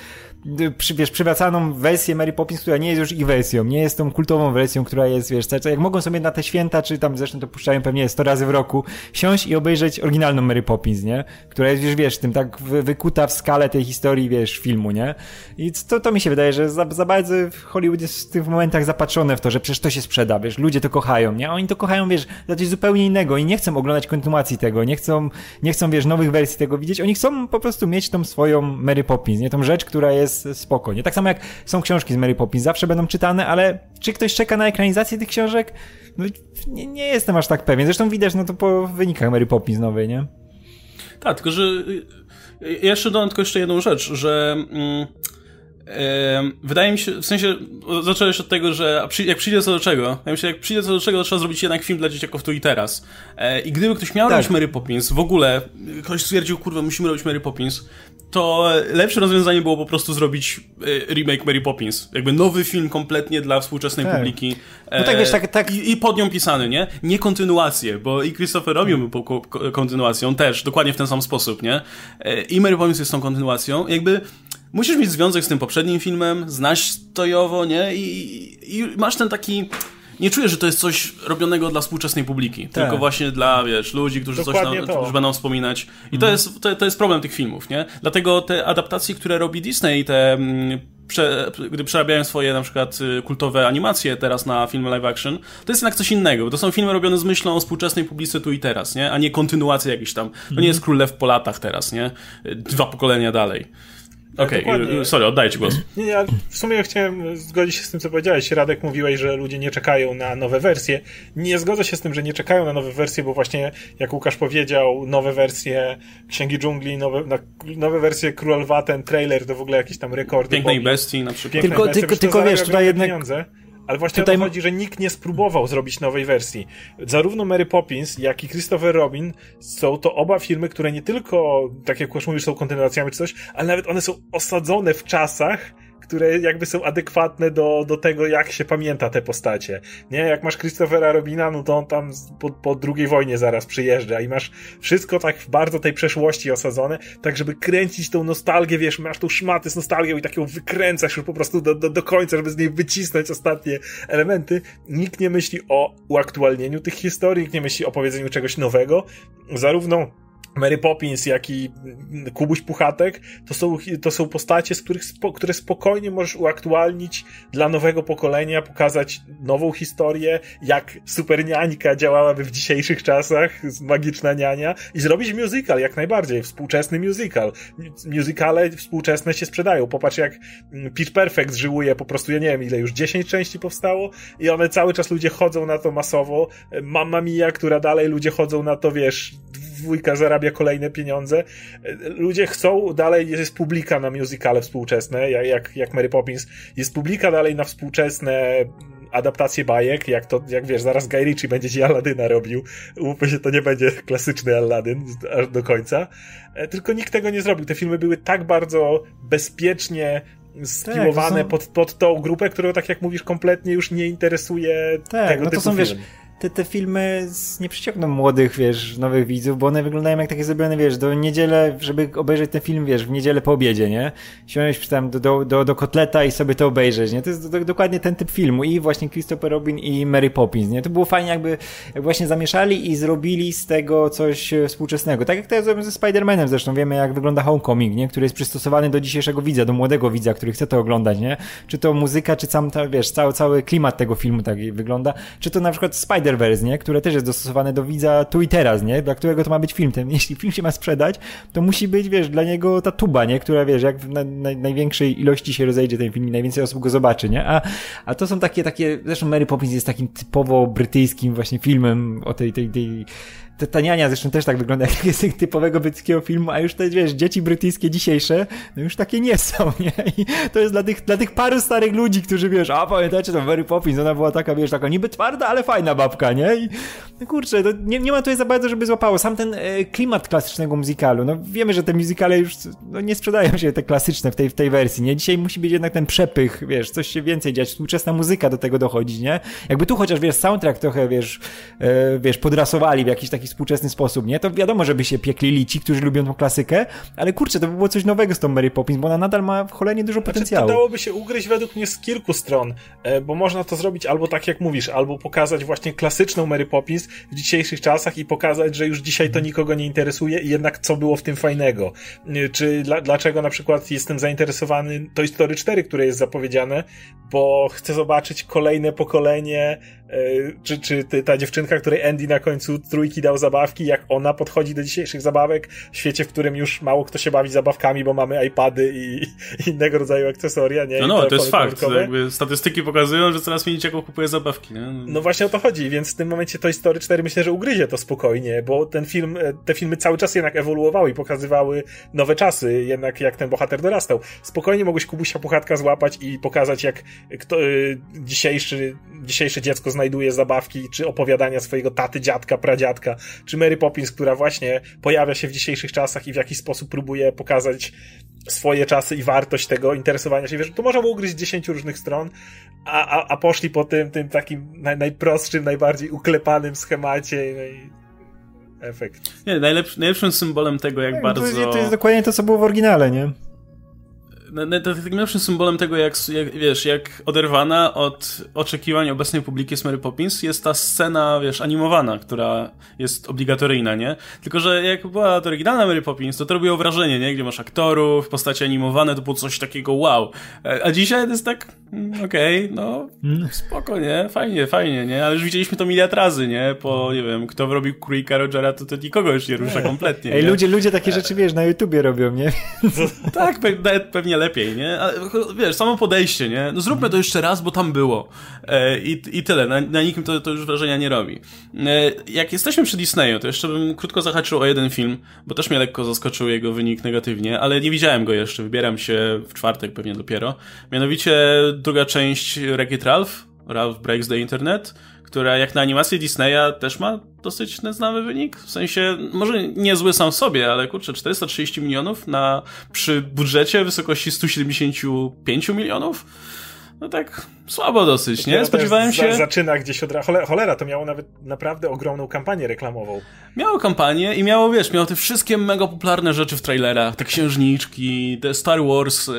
przy, wiesz, przywracaną wersję Mary Poppins, która nie jest już ich wersją, nie jest tą kultową wersją, która jest, wiesz, jak mogą sobie na te święta, czy tam zresztą to puszczają pewnie 100 razy w roku, siąść i obejrzeć oryginalną Mary Poppins, nie? Która jest już, wiesz, tym tak wykuta w skalę tej historii, wiesz, filmu, nie? I to, to mi się wydaje, że za, za bardzo Hollywood jest w tych momentach zapatrzone w to, że przecież to się sprzeda, wiesz, ludzie to kochają, nie? A oni to kochają, wiesz, za coś zupełnie innego i nie chcą oglądać kontynuacji tego, nie chcą, nie chcą, wiesz, nowych wersji tego widzieć, oni chcą po prostu mieć tą swoją Mary Poppins, nie? Tą rzecz, która jest jest tak samo jak są książki z Mary Poppins, zawsze będą czytane, ale czy ktoś czeka na ekranizację tych książek? No, nie, nie jestem aż tak pewien. Zresztą widać no to po wynikach Mary Poppins nowej, nie? Tak, tylko że y, y, jeszcze dodam tylko jeszcze jedną rzecz, że mm, Wydaje mi się, w sensie, zacząłeś od tego, że jak przyjdzie co do czego, ja myślę, jak przyjdzie co do czego, to trzeba zrobić jednak film dla dzieciaków tu i teraz. E, I gdyby ktoś miał tak. robić Mary Poppins, w ogóle, ktoś stwierdził, kurwa, musimy robić Mary Poppins, to lepsze rozwiązanie było po prostu zrobić e, remake Mary Poppins. Jakby nowy film kompletnie dla współczesnej tak. publiki. No tak, wiesz, tak, tak. I, I, pod nią pisany, nie? Nie kontynuację, bo i Christopher Robin był kontynuacją też, dokładnie w ten sam sposób, nie? E, I Mary Poppins jest tą kontynuacją. Jakby musisz mieć związek z tym poprzednim filmem, znać stojowo, nie? I, i masz ten taki nie czuję, że to jest coś robionego dla współczesnej publiki, tak. tylko właśnie dla, wiesz, ludzi, którzy Dokładnie coś którzy będą wspominać. I mhm. to, jest, to, to jest problem tych filmów, nie? Dlatego te adaptacje, które robi Disney, te mm, prze, gdy przerabiają swoje na przykład y, kultowe animacje teraz na filmy live action, to jest jednak coś innego, to są filmy robione z myślą o współczesnej publicy tu i teraz, nie? A nie kontynuacja jakiś tam. To nie jest Król Lew po latach teraz, nie? Dwa pokolenia dalej. Okej, okay, sorry, oddaję ci głos. <clears throat> Nie, nie, w sumie chciałem zgodzić się z tym, co powiedziałeś. Radek, mówiłeś, że ludzie nie czekają na nowe wersje. Nie zgodzę się z tym, że nie czekają na nowe wersje, bo właśnie, jak Łukasz powiedział, nowe wersje Księgi Dżungli, nowe, nowe wersje Król Lwa, ten trailer to w ogóle jakieś tam rekordy. Pięknej bestii na przykład. Tylko, bestii, tylko, tylko wiesz, tutaj jednak... Pieniądze. Ale właśnie Tutaj... o to chodzi, że nikt nie spróbował zrobić nowej wersji. Zarówno Mary Poppins, jak i Christopher Robin są to oba filmy, które nie tylko, tak jak już mówisz, są kontynuacjami czy coś, ale nawet one są osadzone w czasach, które jakby są adekwatne do, do tego, jak się pamięta te postacie. Nie, jak masz Christophera Robina, no to on tam po, po drugiej wojnie zaraz przyjeżdża i masz wszystko tak w bardzo tej przeszłości osadzone, tak żeby kręcić tą nostalgię, wiesz, masz tą szmatę z nostalgią i tak ją wykręcasz już po prostu do, do, do końca, żeby z niej wycisnąć ostatnie elementy. Nikt nie myśli o uaktualnieniu tych historii, nikt nie myśli o powiedzeniu czegoś nowego. Zarówno Mary Poppins, jak i Kubuś Puchatek, to są, to są postacie, z których które spokojnie możesz uaktualnić dla nowego pokolenia, pokazać nową historię, jak superniańka działałaby w dzisiejszych czasach, magiczna niania i zrobić musical, jak najbardziej, współczesny musical. Musicale współczesne się sprzedają. Popatrz jak Pitch Perfect żyłuje po prostu, ja nie wiem ile, już 10 części powstało i one cały czas ludzie chodzą na to masowo. Mamma Mia, która dalej ludzie chodzą na to, wiesz, dwójka zarabia kolejne pieniądze. Ludzie chcą, dalej jest publika na musicale współczesne, jak, jak Mary Poppins, jest publika dalej na współczesne adaptacje bajek, jak to, jak wiesz, zaraz Guy Ritchie będzie ci Aladyna robił. Umówmy się, to nie będzie klasyczny Aladdin aż do końca. E, tylko nikt tego nie zrobił. Te filmy były tak bardzo bezpiecznie stylowane tak, są... pod, pod tą grupę, którą, tak jak mówisz, kompletnie już nie interesuje tak, tego no to typu są, film. Wiesz, te, te filmy nie przyciągną młodych, wiesz, nowych widzów, bo one wyglądają jak takie zrobione, wiesz, do niedzielę, żeby obejrzeć ten film, wiesz, w niedzielę po obiedzie, nie? Siąść tam do, do, do, do kotleta i sobie to obejrzeć, nie? To jest do, dokładnie ten typ filmu i właśnie Christopher Robin i Mary Poppins, nie? To było fajnie jakby, jak właśnie zamieszali i zrobili z tego coś e, współczesnego. Tak jak to zrobią ze Spider-Manem zresztą, wiemy jak wygląda Homecoming, nie? Który jest przystosowany do dzisiejszego widza, do młodego widza, który chce to oglądać, nie? Czy to muzyka, czy sam, ta, wiesz, cały, cały klimat tego filmu tak wygląda, czy to na przykład Spider Spider-Verse, nie? Które też jest dostosowane do widza tu i teraz, nie? Dla którego to ma być film. Ten, <laughs> jeśli film się ma sprzedać, to musi być, wiesz, dla niego ta tuba, nie? Która, wiesz, jak w na, na, największej ilości się rozejdzie ten film, najwięcej osób go zobaczy, nie? A, a to są takie, takie, zresztą Mary Poppins jest takim typowo brytyjskim właśnie filmem o tej, tej, tej taniania zresztą też tak wygląda <laughs> jak jest typowego brytyjskiego filmu, a już te, wiesz, dzieci brytyjskie dzisiejsze, no już takie nie są, <laughs> nie? I to jest dla tych, dla tych paru starych ludzi, którzy, wiesz, a pamiętacie to Mary Poppins, ona była taka, wiesz, taka niby twarda, ale fajna babka, nie? I no kurczę, nie, nie ma tutaj za bardzo, żeby złapało. Sam ten e, klimat klasycznego muzykalu, no wiemy, że te muzykale już no, nie sprzedają się te klasyczne w tej, w tej wersji, nie? Dzisiaj musi być jednak ten przepych, wiesz, coś się więcej dziać, współczesna muzyka do tego dochodzi, nie? Jakby tu chociaż, wiesz, soundtrack trochę, wiesz, e, wiesz, podrasowali w jakiś taki współczesny sposób, nie? To wiadomo, żeby się pieklili ci, którzy lubią tą klasykę, ale kurczę, to by było coś nowego z tą Mary Poppins, bo ona nadal ma w cholernie dużo znaczy, potencjału. To dałoby się ugryźć według mnie z kilku stron, e, bo można to zrobić albo tak jak mówisz, albo pokazać właśnie klasyczną Mary Poppins w dzisiejszych czasach i pokazać, że już dzisiaj to nikogo nie interesuje i jednak co było w tym fajnego. E, czy dla, dlaczego na przykład jestem zainteresowany Toy Story 4, które jest zapowiedziane, bo chcę zobaczyć kolejne pokolenie E, czy, czy ta dziewczynka, której Andy na końcu trójki dał zabawki, jak ona podchodzi do dzisiejszych zabawek w świecie, w którym już mało kto się bawi zabawkami, bo mamy iPady i, i innego rodzaju akcesoria, nie? No, no to jest fakt. Jakby statystyki pokazują, że coraz mniej dzieciaków kupuje zabawki, nie? No właśnie o to chodzi, więc w tym momencie Toy Story 4 myślę, że ugryzie to spokojnie, bo ten film, e, te filmy cały czas jednak ewoluowały i pokazywały nowe czasy, jednak jak ten bohater dorastał. Spokojnie mogłeś Kubusia Puchatka złapać i pokazać, jak kto, y, dzisiejszy, dzisiejsze dziecko zna znajduje zabawki, czy opowiadania swojego taty, dziadka, pradziadka, czy Mary Poppins, która właśnie pojawia się w dzisiejszych czasach i w jakiś sposób próbuje pokazać swoje czasy i wartość tego interesowania się. Wiesz, to można było ugryźć z 10 różnych stron, a, a, a poszli po tym, tym takim naj, najprostszym, najbardziej uklepanym schemacie. No i efekt. Nie, najlepszy, najlepszym symbolem tego, jak no, bardzo. To jest, to jest dokładnie to, co było w oryginale, nie? Takim lepszym symbolem tego, jak, jak, wiesz, jak oderwana od oczekiwań obecnej publiki jest Mary Poppins, jest ta scena, wiesz, animowana, która jest obligatoryjna, nie? Tylko, że jak była to oryginalna Mary Poppins, to to robiło wrażenie, nie? Gdzie masz aktorów, postacie animowane, to było coś takiego wow. E, a dzisiaj to jest tak, mm, okej, okay, no, mm. spoko, nie? Fajnie, fajnie, nie? Ale już widzieliśmy to miliard razy, nie? Po, nie wiem, kto robił Królika Rogera, to, to nikogo już nie rusza kompletnie, Ej, ludzie, ludzie takie rzeczy, wiesz, na YouTubie robią, nie? <laughs> tak, pewnie lepiej, nie? Ale, wiesz, samo podejście, nie? No zróbmy to jeszcze raz, bo tam było. E, i, I tyle, na, na nikim to, to już wrażenia nie robi. E, jak jesteśmy przy Disneyu, to jeszcze bym krótko zahaczył o jeden film, bo też mnie lekko zaskoczył jego wynik negatywnie, ale nie widziałem go jeszcze, wybieram się w czwartek pewnie dopiero. Mianowicie druga część Wreck-It Ralph, Ralph Breaks the Internet, która jak na animację Disneya też ma dosyć neznawy wynik. W sensie, może niezły sam w sobie, ale kurczę, 430 milionów na, przy budżecie wysokości 175 milionów no tak słabo dosyć, nie? Spodziewałem się... Zaczyna gdzieś od... Cholera, to miało nawet naprawdę ogromną kampanię reklamową. Miało kampanię i miało, wiesz, miało te wszystkie mega popularne rzeczy w trailerach, te księżniczki, te Star Wars, yy,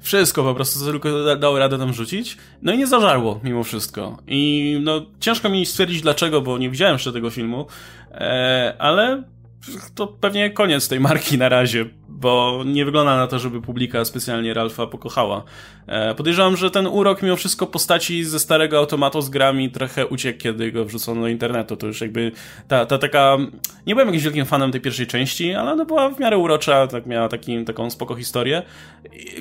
wszystko po prostu, co tylko dało radę tam rzucić. No i nie zażarło mimo wszystko. I no, ciężko mi stwierdzić dlaczego, bo nie widziałem jeszcze tego filmu, yy, ale to pewnie koniec tej marki na razie, bo nie wygląda na to, żeby publika specjalnie Ralfa pokochała. E, podejrzewam, że ten urok mimo wszystko postaci ze starego automatu z grami trochę uciekł, kiedy go wrzucono do internetu. To już jakby ta, ta taka... Nie byłem jakimś wielkim fanem tej pierwszej części, ale ona była w miarę urocza, tak miała taki, taką spoko historię,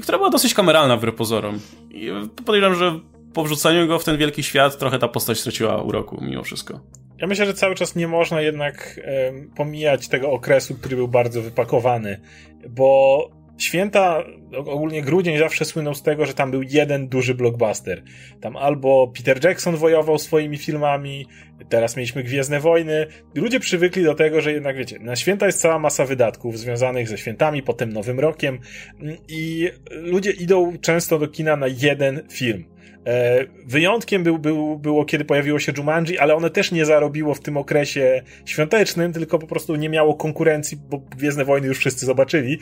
która była dosyć kameralna wbrew pozorom. I podejrzewam, że po wrzuceniu go w ten wielki świat trochę ta postać straciła uroku mimo wszystko. Ja myślę, że cały czas nie można jednak pomijać tego okresu, który był bardzo wypakowany, bo święta, ogólnie grudzień zawsze słynął z tego, że tam był jeden duży blockbuster. Tam albo Peter Jackson wojował swoimi filmami, teraz mieliśmy Gwiezdne Wojny. Ludzie przywykli do tego, że jednak wiecie, na święta jest cała masa wydatków związanych ze świętami, potem Nowym Rokiem i ludzie idą często do kina na jeden film. E, wyjątkiem był, był, było, kiedy pojawiło się Jumanji, ale one też nie zarobiło w tym okresie świątecznym, tylko po prostu nie miało konkurencji, bo Gwiezdne Wojny już wszyscy zobaczyli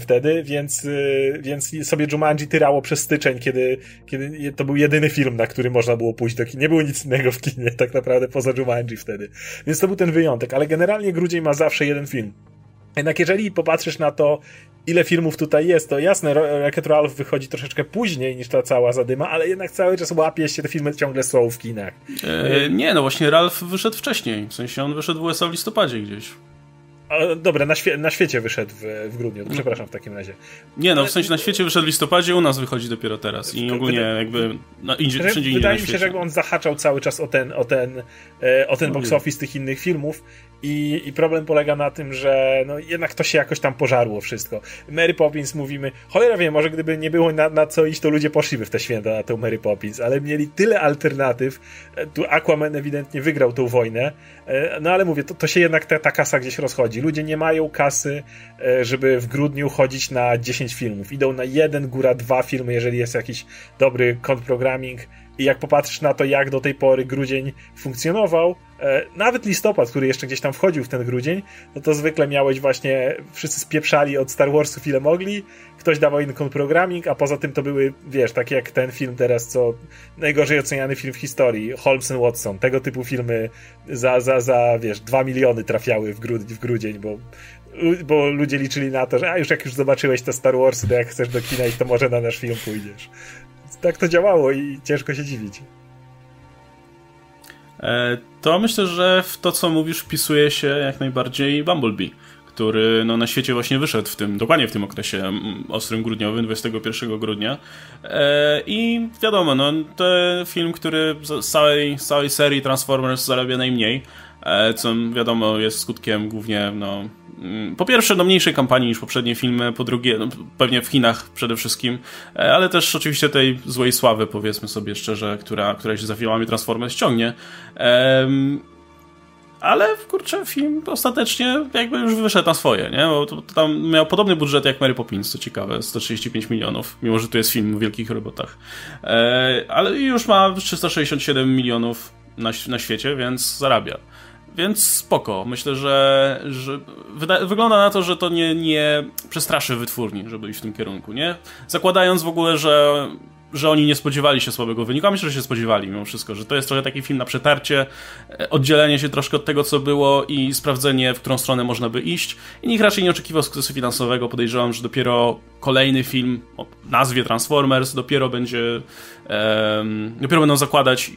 wtedy, więc, e, więc sobie Jumanji tyrało przez styczeń, kiedy, kiedy to był jedyny film, na który można było pójść do. Nie było nic innego w kinie, tak naprawdę poza Jumanji wtedy. Więc to był ten wyjątek, ale generalnie grudzień ma zawsze jeden film. Jednak jeżeli popatrzysz na to, ile filmów tutaj jest, to jasne, Rocket Ralph wychodzi troszeczkę później niż ta cała zadyma, ale jednak cały czas łapie się, te filmy ciągle są w kinach. E, nie, no właśnie Ralph wyszedł wcześniej, w sensie on wyszedł w USA w listopadzie gdzieś. A, dobra, na, świe na świecie wyszedł w, w grudniu, przepraszam w takim razie. Nie, no w sensie na świecie wyszedł w listopadzie, u nas wychodzi dopiero teraz i ogólnie jakby no, indziej, wszędzie Wydaje mi się, że on zahaczał cały czas o ten, o ten, e, o ten no box office tych innych filmów i, I problem polega na tym, że no jednak to się jakoś tam pożarło wszystko. Mary Poppins mówimy, cholera wie, może gdyby nie było na, na co iść, to ludzie poszliby w te święta na tę Mary Poppins, ale mieli tyle alternatyw. E, tu Aquaman ewidentnie wygrał tą wojnę, e, no ale mówię, to, to się jednak ta, ta kasa gdzieś rozchodzi. Ludzie nie mają kasy, e, żeby w grudniu chodzić na 10 filmów. Idą na jeden, góra dwa filmy, jeżeli jest jakiś dobry programming i jak popatrzysz na to, jak do tej pory grudzień funkcjonował, e, nawet listopad, który jeszcze gdzieś tam wchodził w ten grudzień, no to zwykle miałeś właśnie, wszyscy spieprzali od Star Warsów ile mogli, ktoś dawał inny programming, a poza tym to były, wiesz, takie jak ten film teraz, co najgorzej oceniany film w historii, Holmes and Watson, tego typu filmy za, za, za wiesz, dwa miliony trafiały w, w grudzień, bo bo ludzie liczyli na to, że a już jak już zobaczyłeś te Star Warsy, to jak chcesz do kina i to może na nasz film pójdziesz tak to działało i ciężko się dziwić. E, to myślę, że w to, co mówisz, wpisuje się jak najbardziej Bumblebee, który no, na świecie właśnie wyszedł w tym, dokładnie w tym okresie ostrym grudniowym, 21 grudnia. E, I wiadomo, no, to film, który z całej, z całej serii Transformers zarabia najmniej, co wiadomo jest skutkiem głównie no, Mm, po pierwsze, no mniejszej kampanii niż poprzednie filmy, po drugie, no, pewnie w Chinach przede wszystkim, e, ale też oczywiście tej złej sławy, powiedzmy sobie szczerze, która, która się za filmami Transformers ciągnie. Ale kurczę, film ostatecznie jakby już wyszedł na swoje, nie? Bo to, to tam miał podobny budżet jak Mary Poppins, co ciekawe, 135 milionów, mimo że to jest film o wielkich robotach. E, ale już ma 367 milionów na, na świecie, więc zarabia. Więc spoko. Myślę, że, że wygląda na to, że to nie, nie przestraszy wytwórni, żeby iść w tym kierunku, nie? Zakładając w ogóle, że że oni nie spodziewali się słabego wyniku, a myślę, że się spodziewali mimo wszystko, że to jest trochę taki film na przetarcie, e, oddzielenie się troszkę od tego, co było i sprawdzenie, w którą stronę można by iść. I nikt raczej nie oczekiwał sukcesu finansowego. Podejrzewam, że dopiero kolejny film o nazwie Transformers dopiero będzie um, dopiero będą zakładać,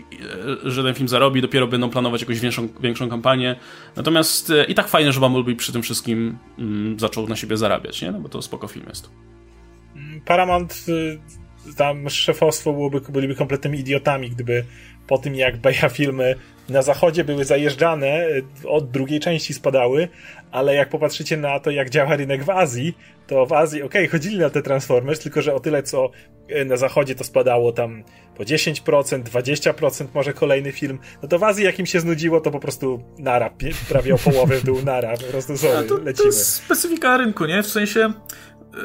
e, że ten film zarobi, dopiero będą planować jakąś większą, większą kampanię. Natomiast e, i tak fajne, że Bumblebee przy tym wszystkim um, zaczął na siebie zarabiać, nie? No bo to spoko film jest. Paramount y, tam szefostwo byłoby, byliby kompletnymi idiotami, gdyby po tym jak Beja filmy na zachodzie były zajeżdżane, y, od drugiej części spadały, ale jak popatrzycie na to, jak działa rynek w Azji, to w Azji, okej, okay, chodzili na te Transformers, tylko że o tyle, co y, na zachodzie to spadało tam po 10%, 20% może kolejny film, no to w Azji jak im się znudziło, to po prostu nara, prawie o połowę był nara, po prostu sorry, to, lecimy. To jest specyfika rynku, nie? W sensie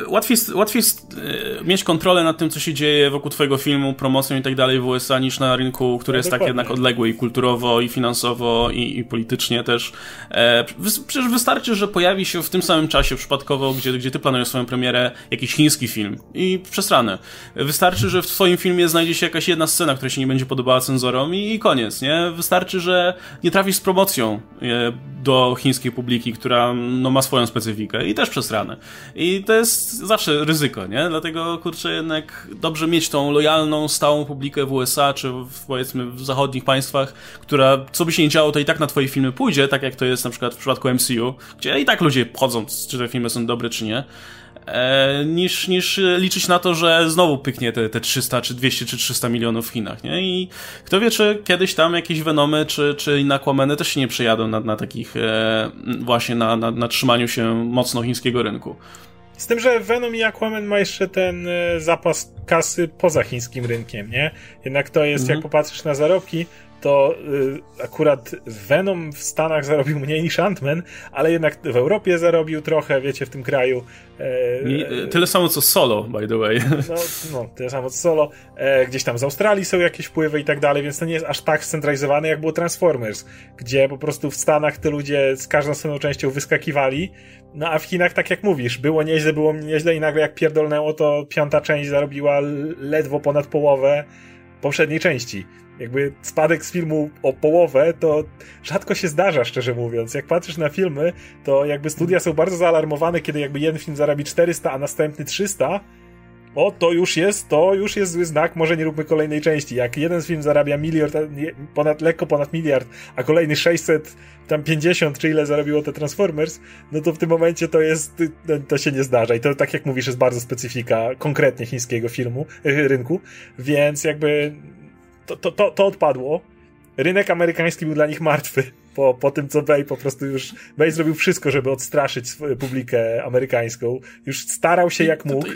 łatwiej, łatwiej e, mieć kontrolę nad tym, co się dzieje wokół twojego filmu, promocją i tak dalej w USA niż na rynku, który no, jest tak jednak odległy i kulturowo, i finansowo, i, i politycznie też. E, przecież wystarczy, że pojawi się w tym samym czasie przypadkowo, gdzie, gdzie ty planujesz swoją premierę, jakiś chiński film i przesrane. Wystarczy, że w twoim filmie znajdzie się jakaś jedna scena, która się nie będzie podobała cenzorom i, i koniec, nie? Wystarczy, że nie trafisz z promocją e, do chińskiej publiki, która no, ma swoją specyfikę i też przesrane. I to jest zawsze ryzyko, nie? Dlatego, kurczę, jednak dobrze mieć tą lojalną, stałą publikę w USA, czy w, powiedzmy w zachodnich państwach, która, co by się nie działo, to i tak na twoje filmy pójdzie, tak jak to jest na przykład w przypadku MCU, gdzie i tak ludzie chodzą, czy te filmy są dobre, czy nie. E, niż, niż liczyć na to, że znowu pyknie te, te 300, czy 200, czy 300 milionów w Chinach, nie? I kto wie, czy kiedyś tam jakieś Venomy, czy, czy inne też się nie przejadą na, na takich, e, właśnie na, na, na trzymaniu się mocno chińskiego rynku. Z tym, że Venom i Aquaman ma jeszcze ten e, zapas kasy poza chińskim rynkiem, nie? Jednak to jest, mhm. jak popatrzysz na zarobki, to y, akurat Venom w Stanach zarobił mniej niż Ant-Man, ale jednak w Europie zarobił trochę, wiecie, w tym kraju. E, tyle samo co Solo, by the way. <laughs> No, no tyle samo co Solo. E, gdzieś tam z Australii są jakieś wpływy i tak dalej, więc to nie jest aż tak scentralizowane, jak było Transformers, gdzie po prostu w Stanach te ludzie z każdą swoją częścią wyskakiwali, no a w Chinach, tak jak mówisz, było nieźle, było nieźle i nagle jak pierdolnęło, to piąta część zarobiła ledwo ponad połowę poprzedniej części jakby spadek z filmu o połowę, to rzadko się zdarza, szczerze mówiąc. Jak patrzysz na filmy, to jakby studia są bardzo zaalarmowane, kiedy jakby jeden film zarabi 400, a następny 300, o, to już jest, to już jest zły znak, może nie róbmy kolejnej części. Jak jeden film zarabia miliard, ponad, lekko ponad miliard, a kolejny 600, tam 50, czy ile zarobiło te Transformers, no to w tym momencie to jest, to się nie zdarza. I to, tak jak mówisz, jest bardzo specyfika konkretnie chińskiego filmu, e, rynku, więc jakby to, to, to, to odpadło. Rynek amerykański był dla nich martwy po, po tym, co Bay po prostu już. Bay zrobił wszystko, żeby odstraszyć publikę amerykańską. Już starał się jak mógł.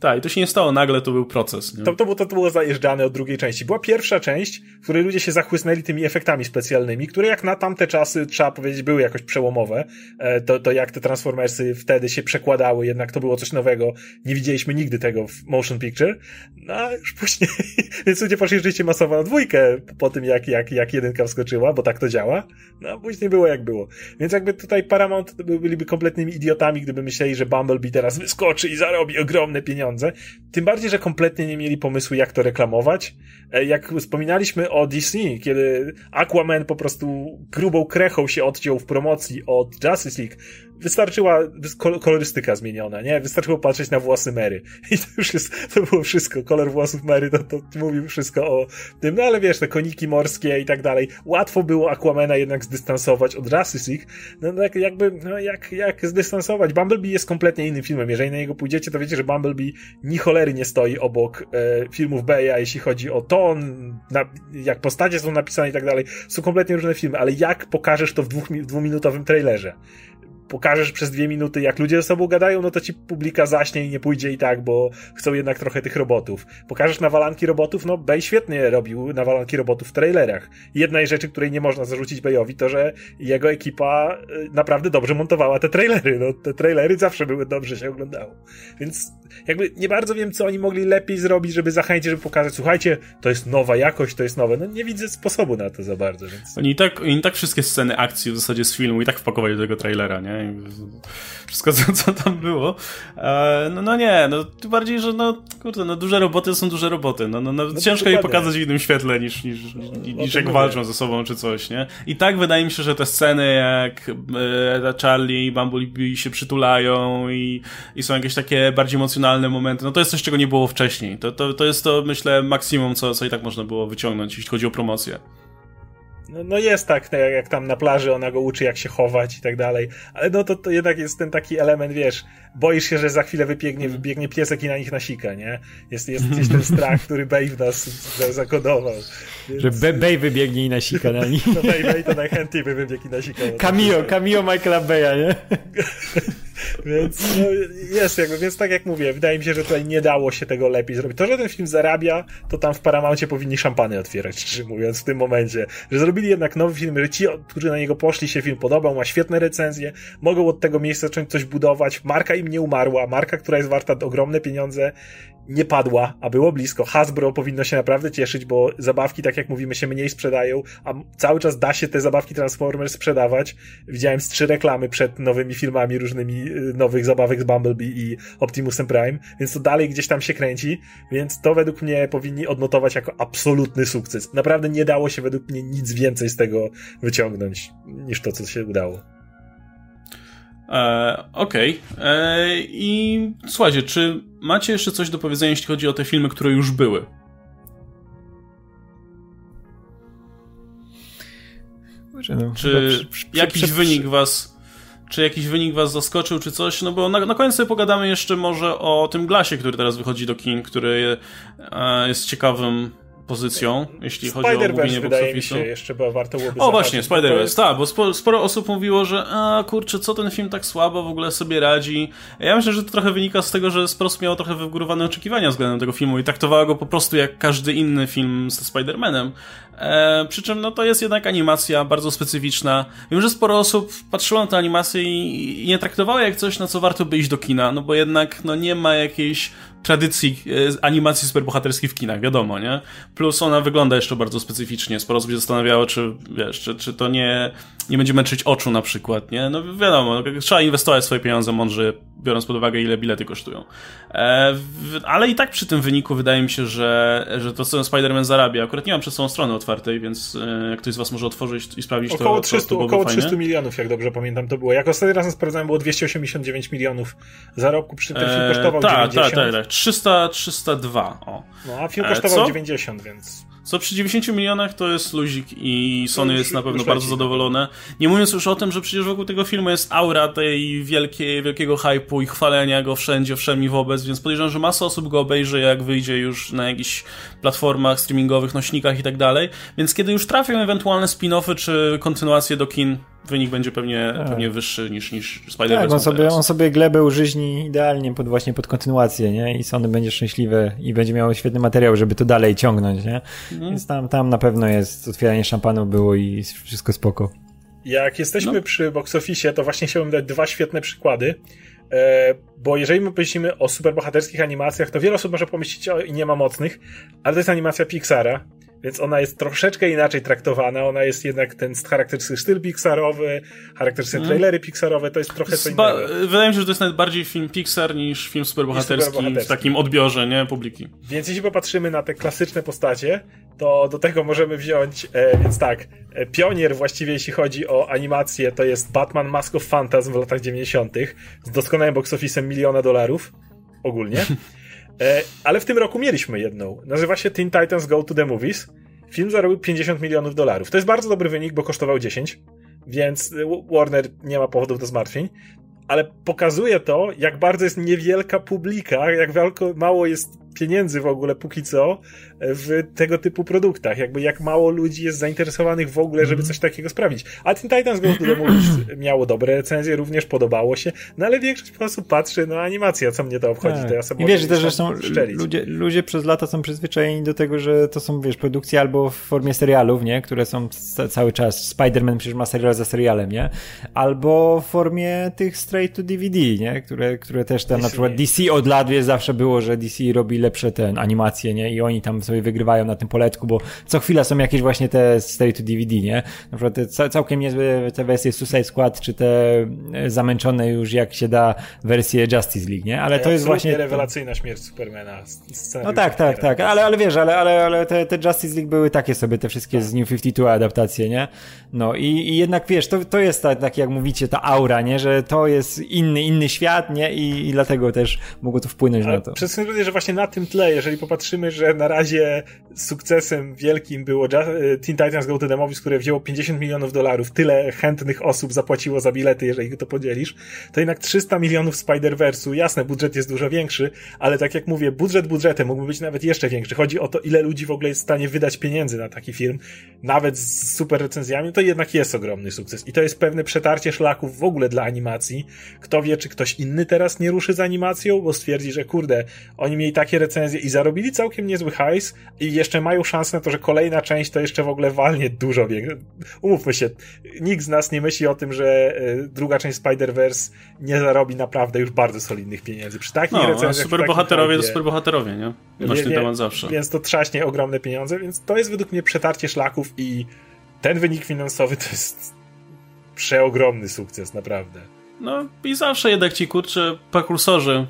Tak, i to się nie stało nagle, to był proces. To, to, było, to, to było zajeżdżane od drugiej części. Była pierwsza część, w której ludzie się zachłysnęli tymi efektami specjalnymi, które jak na tamte czasy, trzeba powiedzieć, były jakoś przełomowe. E, to, to jak te Transformersy wtedy się przekładały, jednak to było coś nowego. Nie widzieliśmy nigdy tego w motion picture. No a już później, <laughs> więc ludzie poszli rzeczywiście masowo na dwójkę po tym, jak, jak, jak jedynka wskoczyła, bo tak to działa. No a później było jak było. Więc jakby tutaj Paramount byliby kompletnymi idiotami, gdyby myśleli, że Bumblebee teraz wyskoczy i zarobi ogromne pieniądze pieniądze. Tym bardziej, że kompletnie nie mieli pomysłu, jak to reklamować. E, jak wspominaliśmy o DC, kiedy Aquaman po prostu grubą krechą się odciął w promocji od Justice League, wystarczyła kolorystyka zmieniona, nie? Wystarczyło patrzeć na włosy Mary. <laughs> I to już jest, to było wszystko. Kolor włosów Mary to, to mówił wszystko o tym, no ale wiesz, te koniki morskie i tak dalej. Łatwo było Aquamana jednak zdystansować od Justice League. No, no jakby, no jak, jak zdystansować? Bumblebee jest kompletnie innym filmem. Jeżeli na niego pójdziecie, to wiecie, że Bumblebee ni cholery nie stoi obok e, filmów Beya, jeśli chodzi o ton, na, jak postacie są napisane i tak dalej. Są kompletnie różne filmy, ale jak pokażesz to w dwóch, dwuminutowym trailerze? Pokażesz przez dwie minuty, jak ludzie ze sobą gadają, no to ci publika zaśnie i nie pójdzie i tak, bo chcą jednak trochę tych robotów. Pokażesz nawalanki robotów, no Bay świetnie robił nawalanki robotów w trailerach. Jednej rzeczy, której nie można zarzucić Bayowi, to że jego ekipa y, naprawdę dobrze montowała te trailery. No, te trailery zawsze były dobrze się oglądało. Więc jakby nie bardzo wiem, co oni mogli lepiej zrobić, żeby zachęcić, żeby pokazać, słuchajcie, to jest nowa jakość, to jest nowe. No nie widzę sposobu na to za bardzo, więc... Oni i tak, oni tak wszystkie sceny akcji w zasadzie z filmu i tak wpakowali do tego trailera, nie? Wszystko, co, co tam było. E, no, no nie, no tym bardziej, że no, kurde, no duże roboty są duże roboty. No, no, no, no ciężko je pokazać w innym świetle niż, niż, niż, niż jak walczą ze sobą czy coś, nie? I tak wydaje mi się, że te sceny jak e, Charlie i Bumblebee się przytulają i, i są jakieś takie bardziej emocjonalne momenty, no to jest coś, czego nie było wcześniej. To, to, to jest to, myślę, maksimum, co, co i tak można było wyciągnąć, jeśli chodzi o promocję. No, no jest tak, tak, jak tam na plaży ona go uczy, jak się chować i tak dalej, ale no to, to jednak jest ten taki element, wiesz, boisz się, że za chwilę wybiegnie, wybiegnie piesek i na nich nasika, nie? Jest, jest <laughs> gdzieś ten strach, który Bey w nas zakodował. Więc... Że Bey wybiegnie i nasika na <laughs> nich. No Bey, Bey to najchętniej by wybiegł i nasikał. Cameo, cameo Michaela Beya, nie? <laughs> Więc no, jest jakby, więc tak jak mówię, wydaje mi się, że tutaj nie dało się tego lepiej zrobić. To, że ten film zarabia, to tam w Paramountie powinni szampany otwierać, <laughs> szczerze mówiąc, w tym momencie. Że zrobili jednak nowy film, że ci, którzy na niego poszli, się film podobał, ma świetne recenzje, mogą od tego miejsca zacząć coś budować. Marka im nie umarła, marka, która jest warta ogromne pieniądze nie padła, a było blisko. Hasbro powinno się naprawdę cieszyć, bo zabawki, tak jak mówimy, się mniej sprzedają, a cały czas da się te zabawki Transformers sprzedawać. Widziałem z trzy reklamy przed nowymi filmami różnymi y, nowych zabawek z Bumblebee i Optimusem Prime, więc to dalej gdzieś tam się kręci, więc to według mnie powinni odnotować jako absolutny sukces. Naprawdę nie dało się według mnie nic więcej z tego wyciągnąć niż to, co się udało. E, Okej. Okay. E, I słuchajcie, czy macie jeszcze coś do powiedzenia, jeśli chodzi o te filmy, które już były? No, czy jakiś wynik was czy jakiś wynik was zaskoczył, czy coś, no bo na, na koniec sobie pogadamy jeszcze może o tym Glasie, który teraz wychodzi do kin, który e, jest ciekawym pozycją, jeśli chodzi o mówienie box office'u. jeszcze była warto byłoby O właśnie, Spider-Verse, tak, bo sporo, sporo, osób mówiło, że a kurczę, co ten film tak słabo w ogóle sobie radzi. Ja myślę, że to trochę wynika z tego, że sporo osób miało trochę wygórowane oczekiwania względem tego filmu i traktowała go po prostu jak każdy inny film ze Spider-Manem. E, przy czym no to jest jednak animacja bardzo specyficzna. Wiem, że sporo osób patrzyło na tę animację i, i nie traktowało jak coś, na co warto by iść do kina, no bo jednak no nie ma jakiejś tradycji e, animacji superbohaterskiej w kinach, wiadomo, nie? Plus ona wygląda jeszcze bardzo specyficznie. Sporo osób się zastanawiało, czy, wiesz, czy, czy to nie, nie będzie męczyć oczu na przykład, nie? No wiadomo, no, trzeba inwestować swoje pieniądze mądrze, biorąc pod uwagę, ile bilety kosztują. E, w, ale i tak przy tym wyniku wydaje mi się, że, że to, co Spider-Man zarabia, akurat nie mam przed sobą strony otwartej, więc e, jak ktoś z was może otworzyć i sprawdzić, około to, 300, to, to Około 300 fajnie. milionów, jak dobrze pamiętam, to było. Jak ostatni raz sprawdzałem, było 289 milionów zarobku, przy tym film e, kosztował e, ta, 90. Tak, tak, tak. 300, 302, o. No, a film kosztował 90, więc... Co przy 90 milionach to jest luzik i Sony jest na pewno bardzo zadowolone. Nie mówiąc już o tym, że przecież wokół tego filmu jest aura tej wielkiej, wielkiego hypu i chwalenia go wszędzie, wszemi wobec, więc podejrzewam, że masa osób go obejrzy, jak wyjdzie już na jakichś platformach streamingowych, nośnikach i tak dalej. Więc kiedy już trafią ewentualne spin-offy czy kontynuacje do kin, wynik będzie pewnie, tak. pewnie wyższy niż, niż Spider-Man. Tak, on sobie, on sobie glebę użyźni idealnie pod, właśnie pod kontynuację, nie? I Sony będzie szczęśliwy i będzie miał świetny materiał, żeby to dalej ciągnąć, nie? Mhm. Więc tam, tam na pewno jest otwieranie szampanu było i wszystko spoko. Jak jesteśmy no. przy box office, to właśnie chciałbym dać dwa świetne przykłady. E, bo jeżeli my myślimy o superbohaterskich animacjach, to wiele osób może pomyśleć, o, i nie ma mocnych, ale to jest animacja Pixara, więc ona jest troszeczkę inaczej traktowana. Ona jest jednak ten charakterystyczny styl Pixarowy, charakterystyczne mm. trailery Pixarowe, to jest trochę co innego. Wydaje mi się, że to jest nawet bardziej film Pixar niż film superbohaterski, superbohaterski w takim odbiorze, nie, publiki. Więc jeśli popatrzymy na te klasyczne postacie, to do tego możemy wziąć, e, więc tak, e, pionier właściwie jeśli chodzi o animację, to jest Batman Mask of Phantasm w latach 90. z doskonałym box miliona dolarów ogólnie. <laughs> E, ale w tym roku mieliśmy jedną. Nazywa się Teen Titans Go to the Movies. Film zarobił 50 milionów dolarów. To jest bardzo dobry wynik, bo kosztował 10, więc Warner nie ma powodów do zmartwień. Ale pokazuje to, jak bardzo jest niewielka publika, jak mało jest pieniędzy w ogóle póki co w tego typu produktach. Jakby jak mało ludzi jest zainteresowanych w ogóle, żeby mhm. coś takiego sprawić. A Teen Titans Go Movies <clears throat> miało dobre recenzje, również podobało się, no ale większość po prostu patrzy, no animacja, co mnie to obchodzi, tak. to ja sobie I wiesz, też zresztą ludzie, ludzie przez lata są przyzwyczajeni do tego, że to są, wiesz, produkcje albo w formie serialów, nie, które są cały czas, Spider-Man przecież ma serial za serialem, nie, albo w formie tych straight to DVD, nie, które, które też tam, na przykład DC od lat, wiesz, zawsze było, że DC robi lepsze ten animacje, nie, i oni tam sobie wygrywają na tym poletku, bo co chwila są jakieś właśnie te straight to DVD, nie, na przykład te całkiem niezłe te wersje Suicide Squad, czy te e, zamęczone już jak się da wersje Justice League, nie, ale to jest właśnie... rewelacyjna śmierć Supermana. No tak, tak, tak, ale, ale wiesz, ale, ale, ale te, te Justice League były takie sobie, te wszystkie z New 52 adaptacje, nie, no i, i jednak wiesz, to, to jest tak, tak jak mówicie, ta aura, nie, że to jest inny, inny świat, nie, i, i dlatego też mogło to wpłynąć ale na to. Przez że właśnie na tym tle, jeżeli popatrzymy, że na razie sukcesem wielkim było e, Teen Titans Go to the Movies, które wzięło 50 milionów dolarów, tyle chętnych osób zapłaciło za bilety, jeżeli to podzielisz, to jednak 300 milionów Spider-Verse'u, jasne, budżet jest dużo większy, ale tak jak mówię, budżet budżetem mógłby być nawet jeszcze większy. Chodzi o to, ile ludzi w ogóle jest w stanie wydać pieniędzy na taki film, nawet z super recenzjami, to jednak jest ogromny sukces. I to jest pewne przetarcie szlaków w ogóle dla animacji. Kto wie, czy ktoś inny teraz nie ruszy z animacją, bo stwierdzi, że kurde, oni mieli takie recenzje i zarobili całkiem niezły hajs i jeszcze mają szansę na to, że kolejna część to jeszcze w ogóle walnie dużo więcej. Umówmy się, nikt z nas nie myśli o tym, że e, druga część Spider-Verse nie zarobi naprawdę już bardzo solidnych pieniędzy. Przy takich no, recenzjach... superbohaterowie to superbohaterowie, nie? Nośny temat zawsze. Więc to trzaśnie ogromne pieniądze, więc to jest według mnie przetarcie szlaków i ten wynik finansowy to jest przeogromny sukces, naprawdę. No i zawsze jednak ci kurczę prekursorzy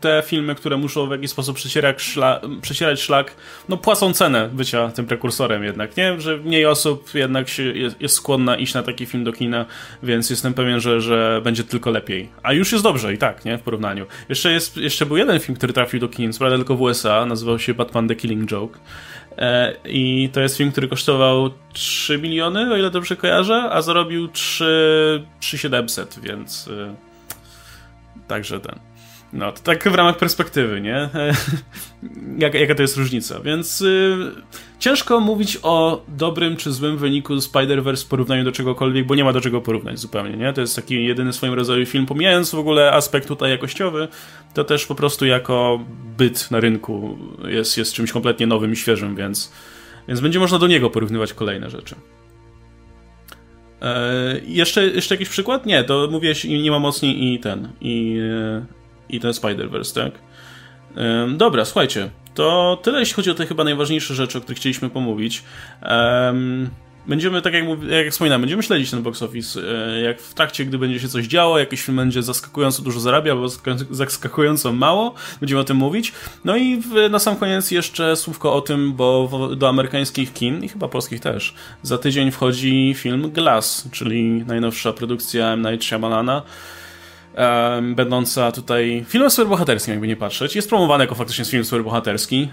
te filmy, które muszą w jakiś sposób przecierać, szla, przecierać szlak, no płacą cenę bycia tym prekursorem jednak, nie? Że mniej osób jednak się jest, jest, skłonna iść na taki film do kina, więc jestem pewien, że, że będzie tylko lepiej. A już jest dobrze i tak, nie? W porównaniu. Jeszcze, jest, jeszcze był jeden film, który trafił do kin, prawda tylko w USA, nazywał się Batman The Killing Joke. E, I to jest film, który kosztował 3 miliony, o ile dobrze kojarzę, a zarobił 3, 3700, więc... E, także ten. No, to tak w ramach perspektywy, nie? <laughs> jaka, jaka to jest różnica? Więc y, ciężko mówić o dobrym czy złym wyniku Spider-Verse w porównaniu do czegokolwiek, bo nie ma do czego porównać zupełnie, nie? To jest taki jedyny w swoim rodzaju film, pomijając w ogóle aspekt tutaj jakościowy, to też po prostu jako byt na rynku jest, jest czymś kompletnie nowym i świeżym, więc, więc będzie można do niego porównywać kolejne rzeczy. E, jeszcze, jeszcze jakiś przykład? Nie, to mówiłeś nie ma mocniej i ten, i, i ten Spider-Verse, tak? Dobra, słuchajcie, to tyle jeśli chodzi o te chyba najważniejsze rzeczy, o których chcieliśmy pomówić. Będziemy, tak jak, jak wspominałem, będziemy śledzić ten box office, e, jak w trakcie, gdy będzie się coś działo, jakiś film będzie zaskakująco dużo zarabia, albo zaskakująco mało, będziemy o tym mówić. No i w, na sam koniec jeszcze słówko o tym, bo do amerykańskich kin, i chyba polskich też, za tydzień wchodzi film Glass, czyli najnowsza produkcja M. Night Shyamalana, um, będąca tutaj filmem superbohaterskim, jakby nie patrzeć. Jest promowany jako faktycznie film superbohaterski,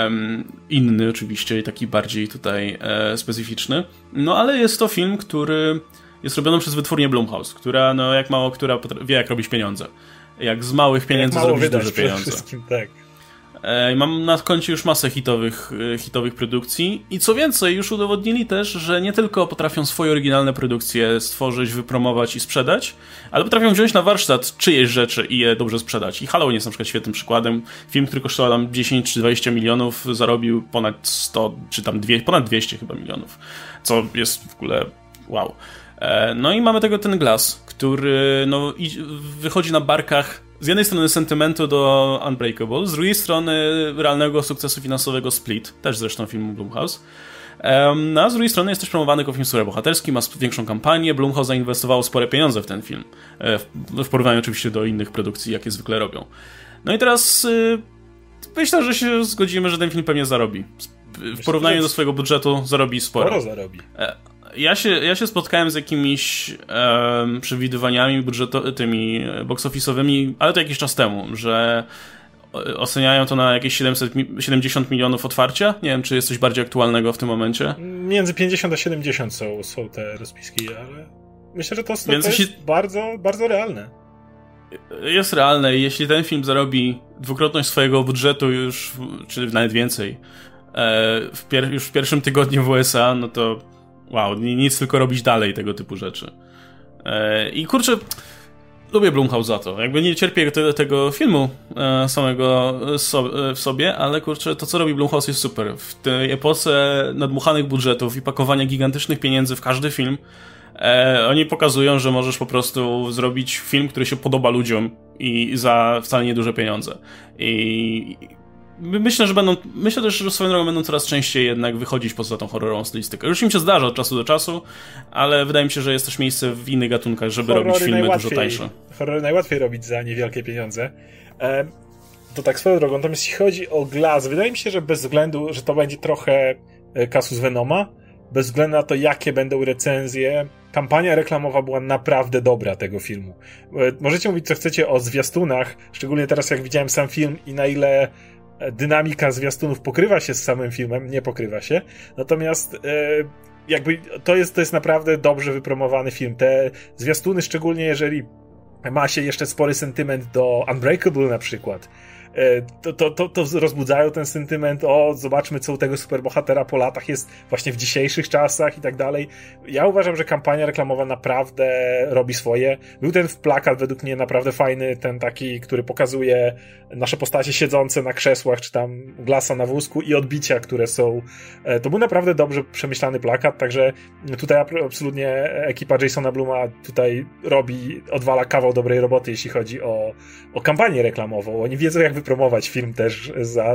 um, inny oczywiście i taki bardziej tutaj e, specyficzny. No ale jest to film, który jest robiony przez wytwórnię Blumhouse, która, no jak mało która wie jak robić pieniądze. Jak z małych pieniędzy zrobić duże pieniądze. Tak. E, mam na koncie już masę hitowych, e, hitowych produkcji i co więcej, już udowodnili też, że nie tylko potrafią swoje oryginalne produkcje stworzyć, wypromować i sprzedać, ale potrafią wziąć na warsztat czyjeś rzeczy i je dobrze sprzedać. I Halloween jest na przykład świetnym przykładem. Film, który kosztował tam 10 czy 20 milionów, zarobił ponad 100 czy tam dwie, ponad 200 chyba milionów, co jest w ogóle wow. E, no i mamy tego ten Glass, który no, wychodzi na barkach z jednej strony sentymentu do Unbreakable, z drugiej strony realnego sukcesu finansowego Split, też zresztą filmu Blumhouse. No, a z drugiej strony jest też promowany jako film superbohaterski, ma większą kampanię, Blumhouse zainwestował spore pieniądze w ten film, e, w porównaniu oczywiście do innych produkcji, jakie zwykle robią. No i teraz y, myślę, że się zgodzimy, że ten film pewnie zarobi. W porównaniu do swojego budżetu zarobi sporo. Sporo zarobi. E, ja się, ja się spotkałem z jakimiś um, przewidywaniami budżetowymi, tymi box office'owymi, ale to jakiś czas temu, że oceniają to na jakieś 700, 70 milionów otwarcia. Nie wiem, czy jest coś bardziej aktualnego w tym momencie. Między 50 a 70 są, są te rozpiski, ale myślę, że to, to, jest bardzo, bardzo realne. jest realne i jeśli ten film zarobi dwukrotność swojego budżetu już, czy nawet więcej, e, w już w pierwszym tygodniu w USA, no to wow, nic tylko robić dalej tego typu rzeczy. E, I kurczę, lubię Blumhouse za to. Jakby nie cierpię te, tego filmu e, samego so, w sobie, ale kurczę, to co robi Blumhouse jest super. W tej epoce nadmuchanych budżetów i pakowania gigantycznych pieniędzy w każdy film, e, oni pokazują, że możesz po prostu zrobić film, który się podoba ludziom i za wcale nieduże pieniądze. I myślę, że będą, myślę też, że swoją drogą będą coraz częściej jednak wychodzić poza tą horrorową stylistykę. Już im się zdarza od czasu do czasu, ale wydaje mi się, że jest też miejsce w innych gatunkach, żeby Horrory robić filmy dużo tańsze. Horrory najłatwiej robić za niewielkie pieniądze. E, to tak swoją drogą, natomiast jeśli chodzi o Glass, wydaje mi się, że bez względu, że to będzie trochę kasus Venoma, bez względu na to, jakie będą recenzje, kampania reklamowa była naprawdę dobra tego filmu. E, możecie mówić, co chcecie o zwiastunach, szczególnie teraz, jak widziałem sam film i na ile dynamika zwiastunów pokrywa się z samym filmem, nie pokrywa się. Natomiast e, jakby to jest, to jest naprawdę dobrze wypromowany film. Te zwiastuny, szczególnie jeżeli ma się jeszcze spory sentyment do Unbreakable na przykład, to, to, to, to rozbudzają ten sentyment, o, zobaczmy, co u tego superbohatera po latach jest właśnie w dzisiejszych czasach i tak dalej. Ja uważam, że kampania reklamowa naprawdę robi swoje. Był ten plakat według mnie naprawdę fajny, ten taki, który pokazuje nasze postacie siedzące na krzesłach, czy tam glasa na wózku i odbicia, które są. E, to był naprawdę dobrze przemyślany plakat, także tutaj absolutnie ekipa Jasona Bluma tutaj robi, odwala kawał dobrej roboty, jeśli chodzi o, o kampanię reklamową. Oni wiedzą, jak wypromować film też za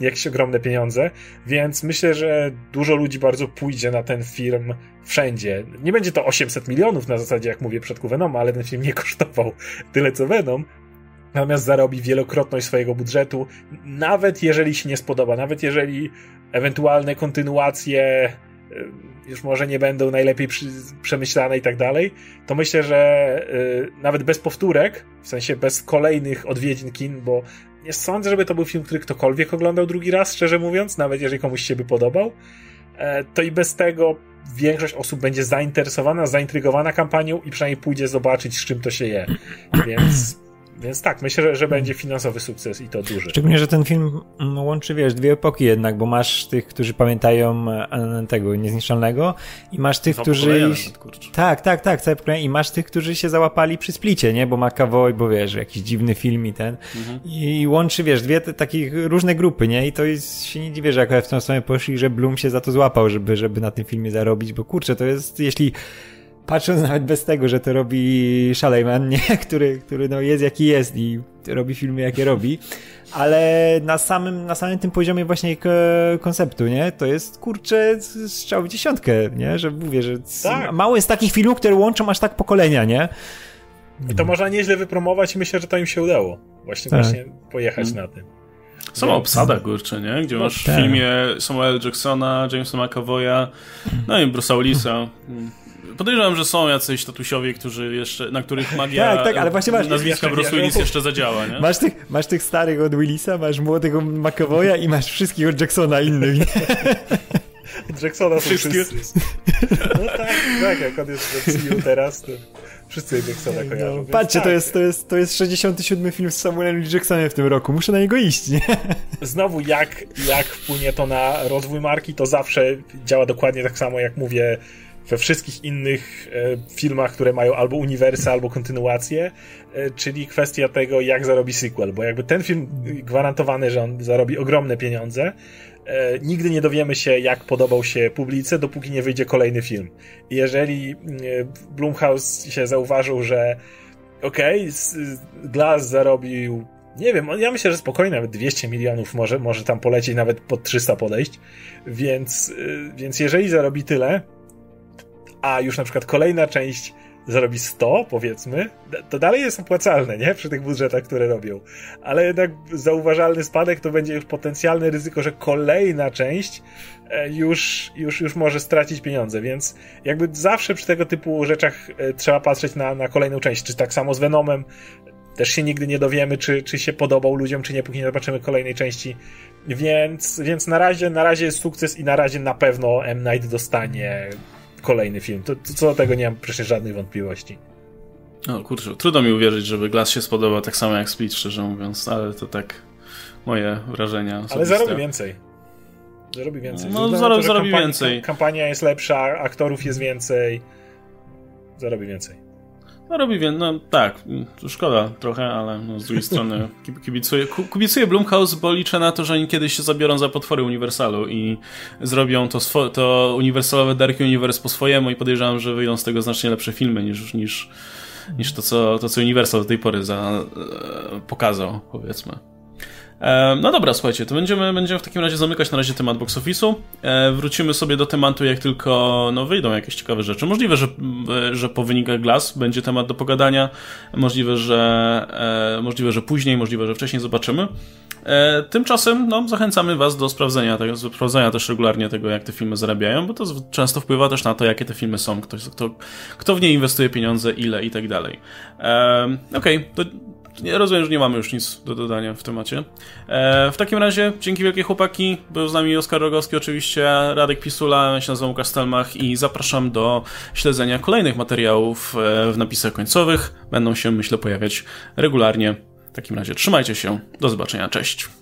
jakieś ogromne pieniądze, więc myślę, że dużo ludzi bardzo pójdzie na ten film wszędzie. Nie będzie to 800 milionów na zasadzie, jak mówię, przed Venom, ale ten film nie kosztował tyle co Venom, natomiast zarobi wielokrotność swojego budżetu, nawet jeżeli się nie spodoba, nawet jeżeli ewentualne kontynuacje już może nie będą najlepiej przemyślane i tak dalej, to myślę, że y, nawet bez powtórek, w sensie bez kolejnych odwiedzin kin, bo nie sądzę, żeby to był film, który ktokolwiek oglądał drugi raz, szczerze mówiąc, nawet jeżeli komuś się by podobał, e, to i bez tego większość osób będzie zainteresowana, zaintrygowana kampanią i przynajmniej pójdzie zobaczyć, z czym to się je. Więc więc tak, myślę, że, będzie finansowy sukces i to duży. Szczególnie, że ten film mm, łączy, wiesz, dwie epoki jednak, bo masz tych, którzy pamiętają e, tego niezniszczalnego i masz tych, którzy... Tak, tak, tak, całe pokolenie. I masz tych, którzy się załapali przy splicie, nie? Bo McAvoy, bo wiesz, jakiś dziwny film i ten. Mhm. I łączy, wiesz, dwie te, takie różne grupy, nie? I to jest, się nie dziwię, że jak w tą stronę poszli, że Bloom się za to złapał, żeby, żeby na tym filmie zarobić, bo kurczę, to jest, jeśli patrząc nawet bez tego, że to robi Szalejman, <laughs> nie? Który, który no jest jaki jest i robi filmy jakie robi, ale na samym, na samym tym poziomie właśnie konceptu, nie? To jest kurczę strzał w dziesiątkę, nie? Że mówię, że tak. mało jest takich filmów, które łączą aż tak pokolenia, nie? I to można nieźle wypromować i myślę, że to im się udało. Właśnie, tak. właśnie pojechać hmm. na tym. Sama obsada, kurczę, nie? Gdzie no masz tak. w filmie Samuel Jacksona, Jamesa McAvoya, no i Bruce'a Willisa. Podejrzewam, że są jacyś statusiowi, którzy jeszcze, na których magia tak, tak, ale właśnie masz, nazwiska Bruce Willis jeszcze zadziała, nie? Masz tych, masz tych starych od Willisa, masz młodego McAvoya i masz wszystkich od Jacksona innych? <laughs> Jacksona są wszyscy. No tak, tak, jak on jest w MCU teraz, to wszyscy Jacksona kojarzą. No, patrzcie, tak. to, jest, to, jest, to jest 67 film z Samuelem Jacksonem w tym roku. Muszę na niego iść, nie? Znowu, jak, jak wpłynie to na rozwój marki, to zawsze działa dokładnie tak samo, jak mówię we wszystkich innych e, filmach, które mają albo uniwersy, albo kontynuacje, e, czyli kwestia tego, jak zarobi sequel, bo jakby ten film gwarantowany, że on zarobi ogromne pieniądze, e, nigdy nie dowiemy się, jak podobał się publice, dopóki nie wyjdzie kolejny film. Jeżeli Blumhouse się zauważył, że okej, okay, Glass zarobił nie wiem, ja myślę, że spokojnie nawet 200 milionów może, może tam polecieć, nawet pod 300 podejść, więc, więc jeżeli zarobi tyle, a już na przykład kolejna część zarobi 100, powiedzmy, to dalej jest opłacalne, nie? Przy tych budżetach, które robią. Ale jednak zauważalny spadek to będzie już potencjalne ryzyko, że kolejna część e, już, już, już może stracić pieniądze, więc jakby zawsze przy tego typu rzeczach e, trzeba patrzeć na, na kolejną część. Czy tak samo z Venomem, też się nigdy nie dowiemy, czy, czy się podobał ludziom, czy nie, póki nie zobaczymy kolejnej części. Więc, więc na razie, na razie jest sukces i na razie na pewno M. Night dostanie kolejny film. To, to, co do tego nie mam przecież żadnych wątpliwości. No kurczę, trudno mi uwierzyć, żeby Glass się spodobał tak samo jak Split, szczerze mówiąc, ale to tak moje wrażenia osobiste. Ale zarobi więcej. Zarobi więcej. No, zarobi, zarobi więcej. Kampania jest lepsza, aktorów jest więcej. Zarobi więcej. No robi więcej, no tak, szkoda trochę, ale no, z drugiej strony <laughs> kibicuję, kibicuję Blumhouse, bo liczę na to, że oni kiedyś się zabiorą za potwory Uniwersalu i zrobią to, to uniwersalowe Dark Universe po swojemu i podejrzewam, że wyjdą z tego znacznie lepsze filmy niż, niż, niż to, co, to, co Universal do tej pory za, e, pokazał, powiedzmy. No dobra, słuchajcie, to będziemy, będziemy w takim razie zamykać na razie temat box office'u. E, wrócimy sobie do tematu, jak tylko no, wyjdą jakieś ciekawe rzeczy. Możliwe, że, że po wynikach Glass będzie temat do pogadania. Możliwe, że, e, możliwe, że później, możliwe, że wcześniej zobaczymy. E, tymczasem no, zachęcamy Was do sprawdzenia, tego, sprawdzenia też regularnie tego, jak te filmy zarabiają, bo to często wpływa też na to, jakie te filmy są, kto, kto, kto w nie inwestuje pieniądze, ile i tak dalej. Okej, to nie, rozumiem, że nie mamy już nic do dodania w temacie. E, w takim razie, dzięki wielkie chłopaki. Był z nami Oskar Rogowski oczywiście, Radek Pisula, ja się nazywam Łukasz Stelmach i zapraszam do śledzenia kolejnych materiałów e, w napisach końcowych. Będą się, myślę, pojawiać regularnie. W takim razie trzymajcie się. Do zobaczenia. Cześć.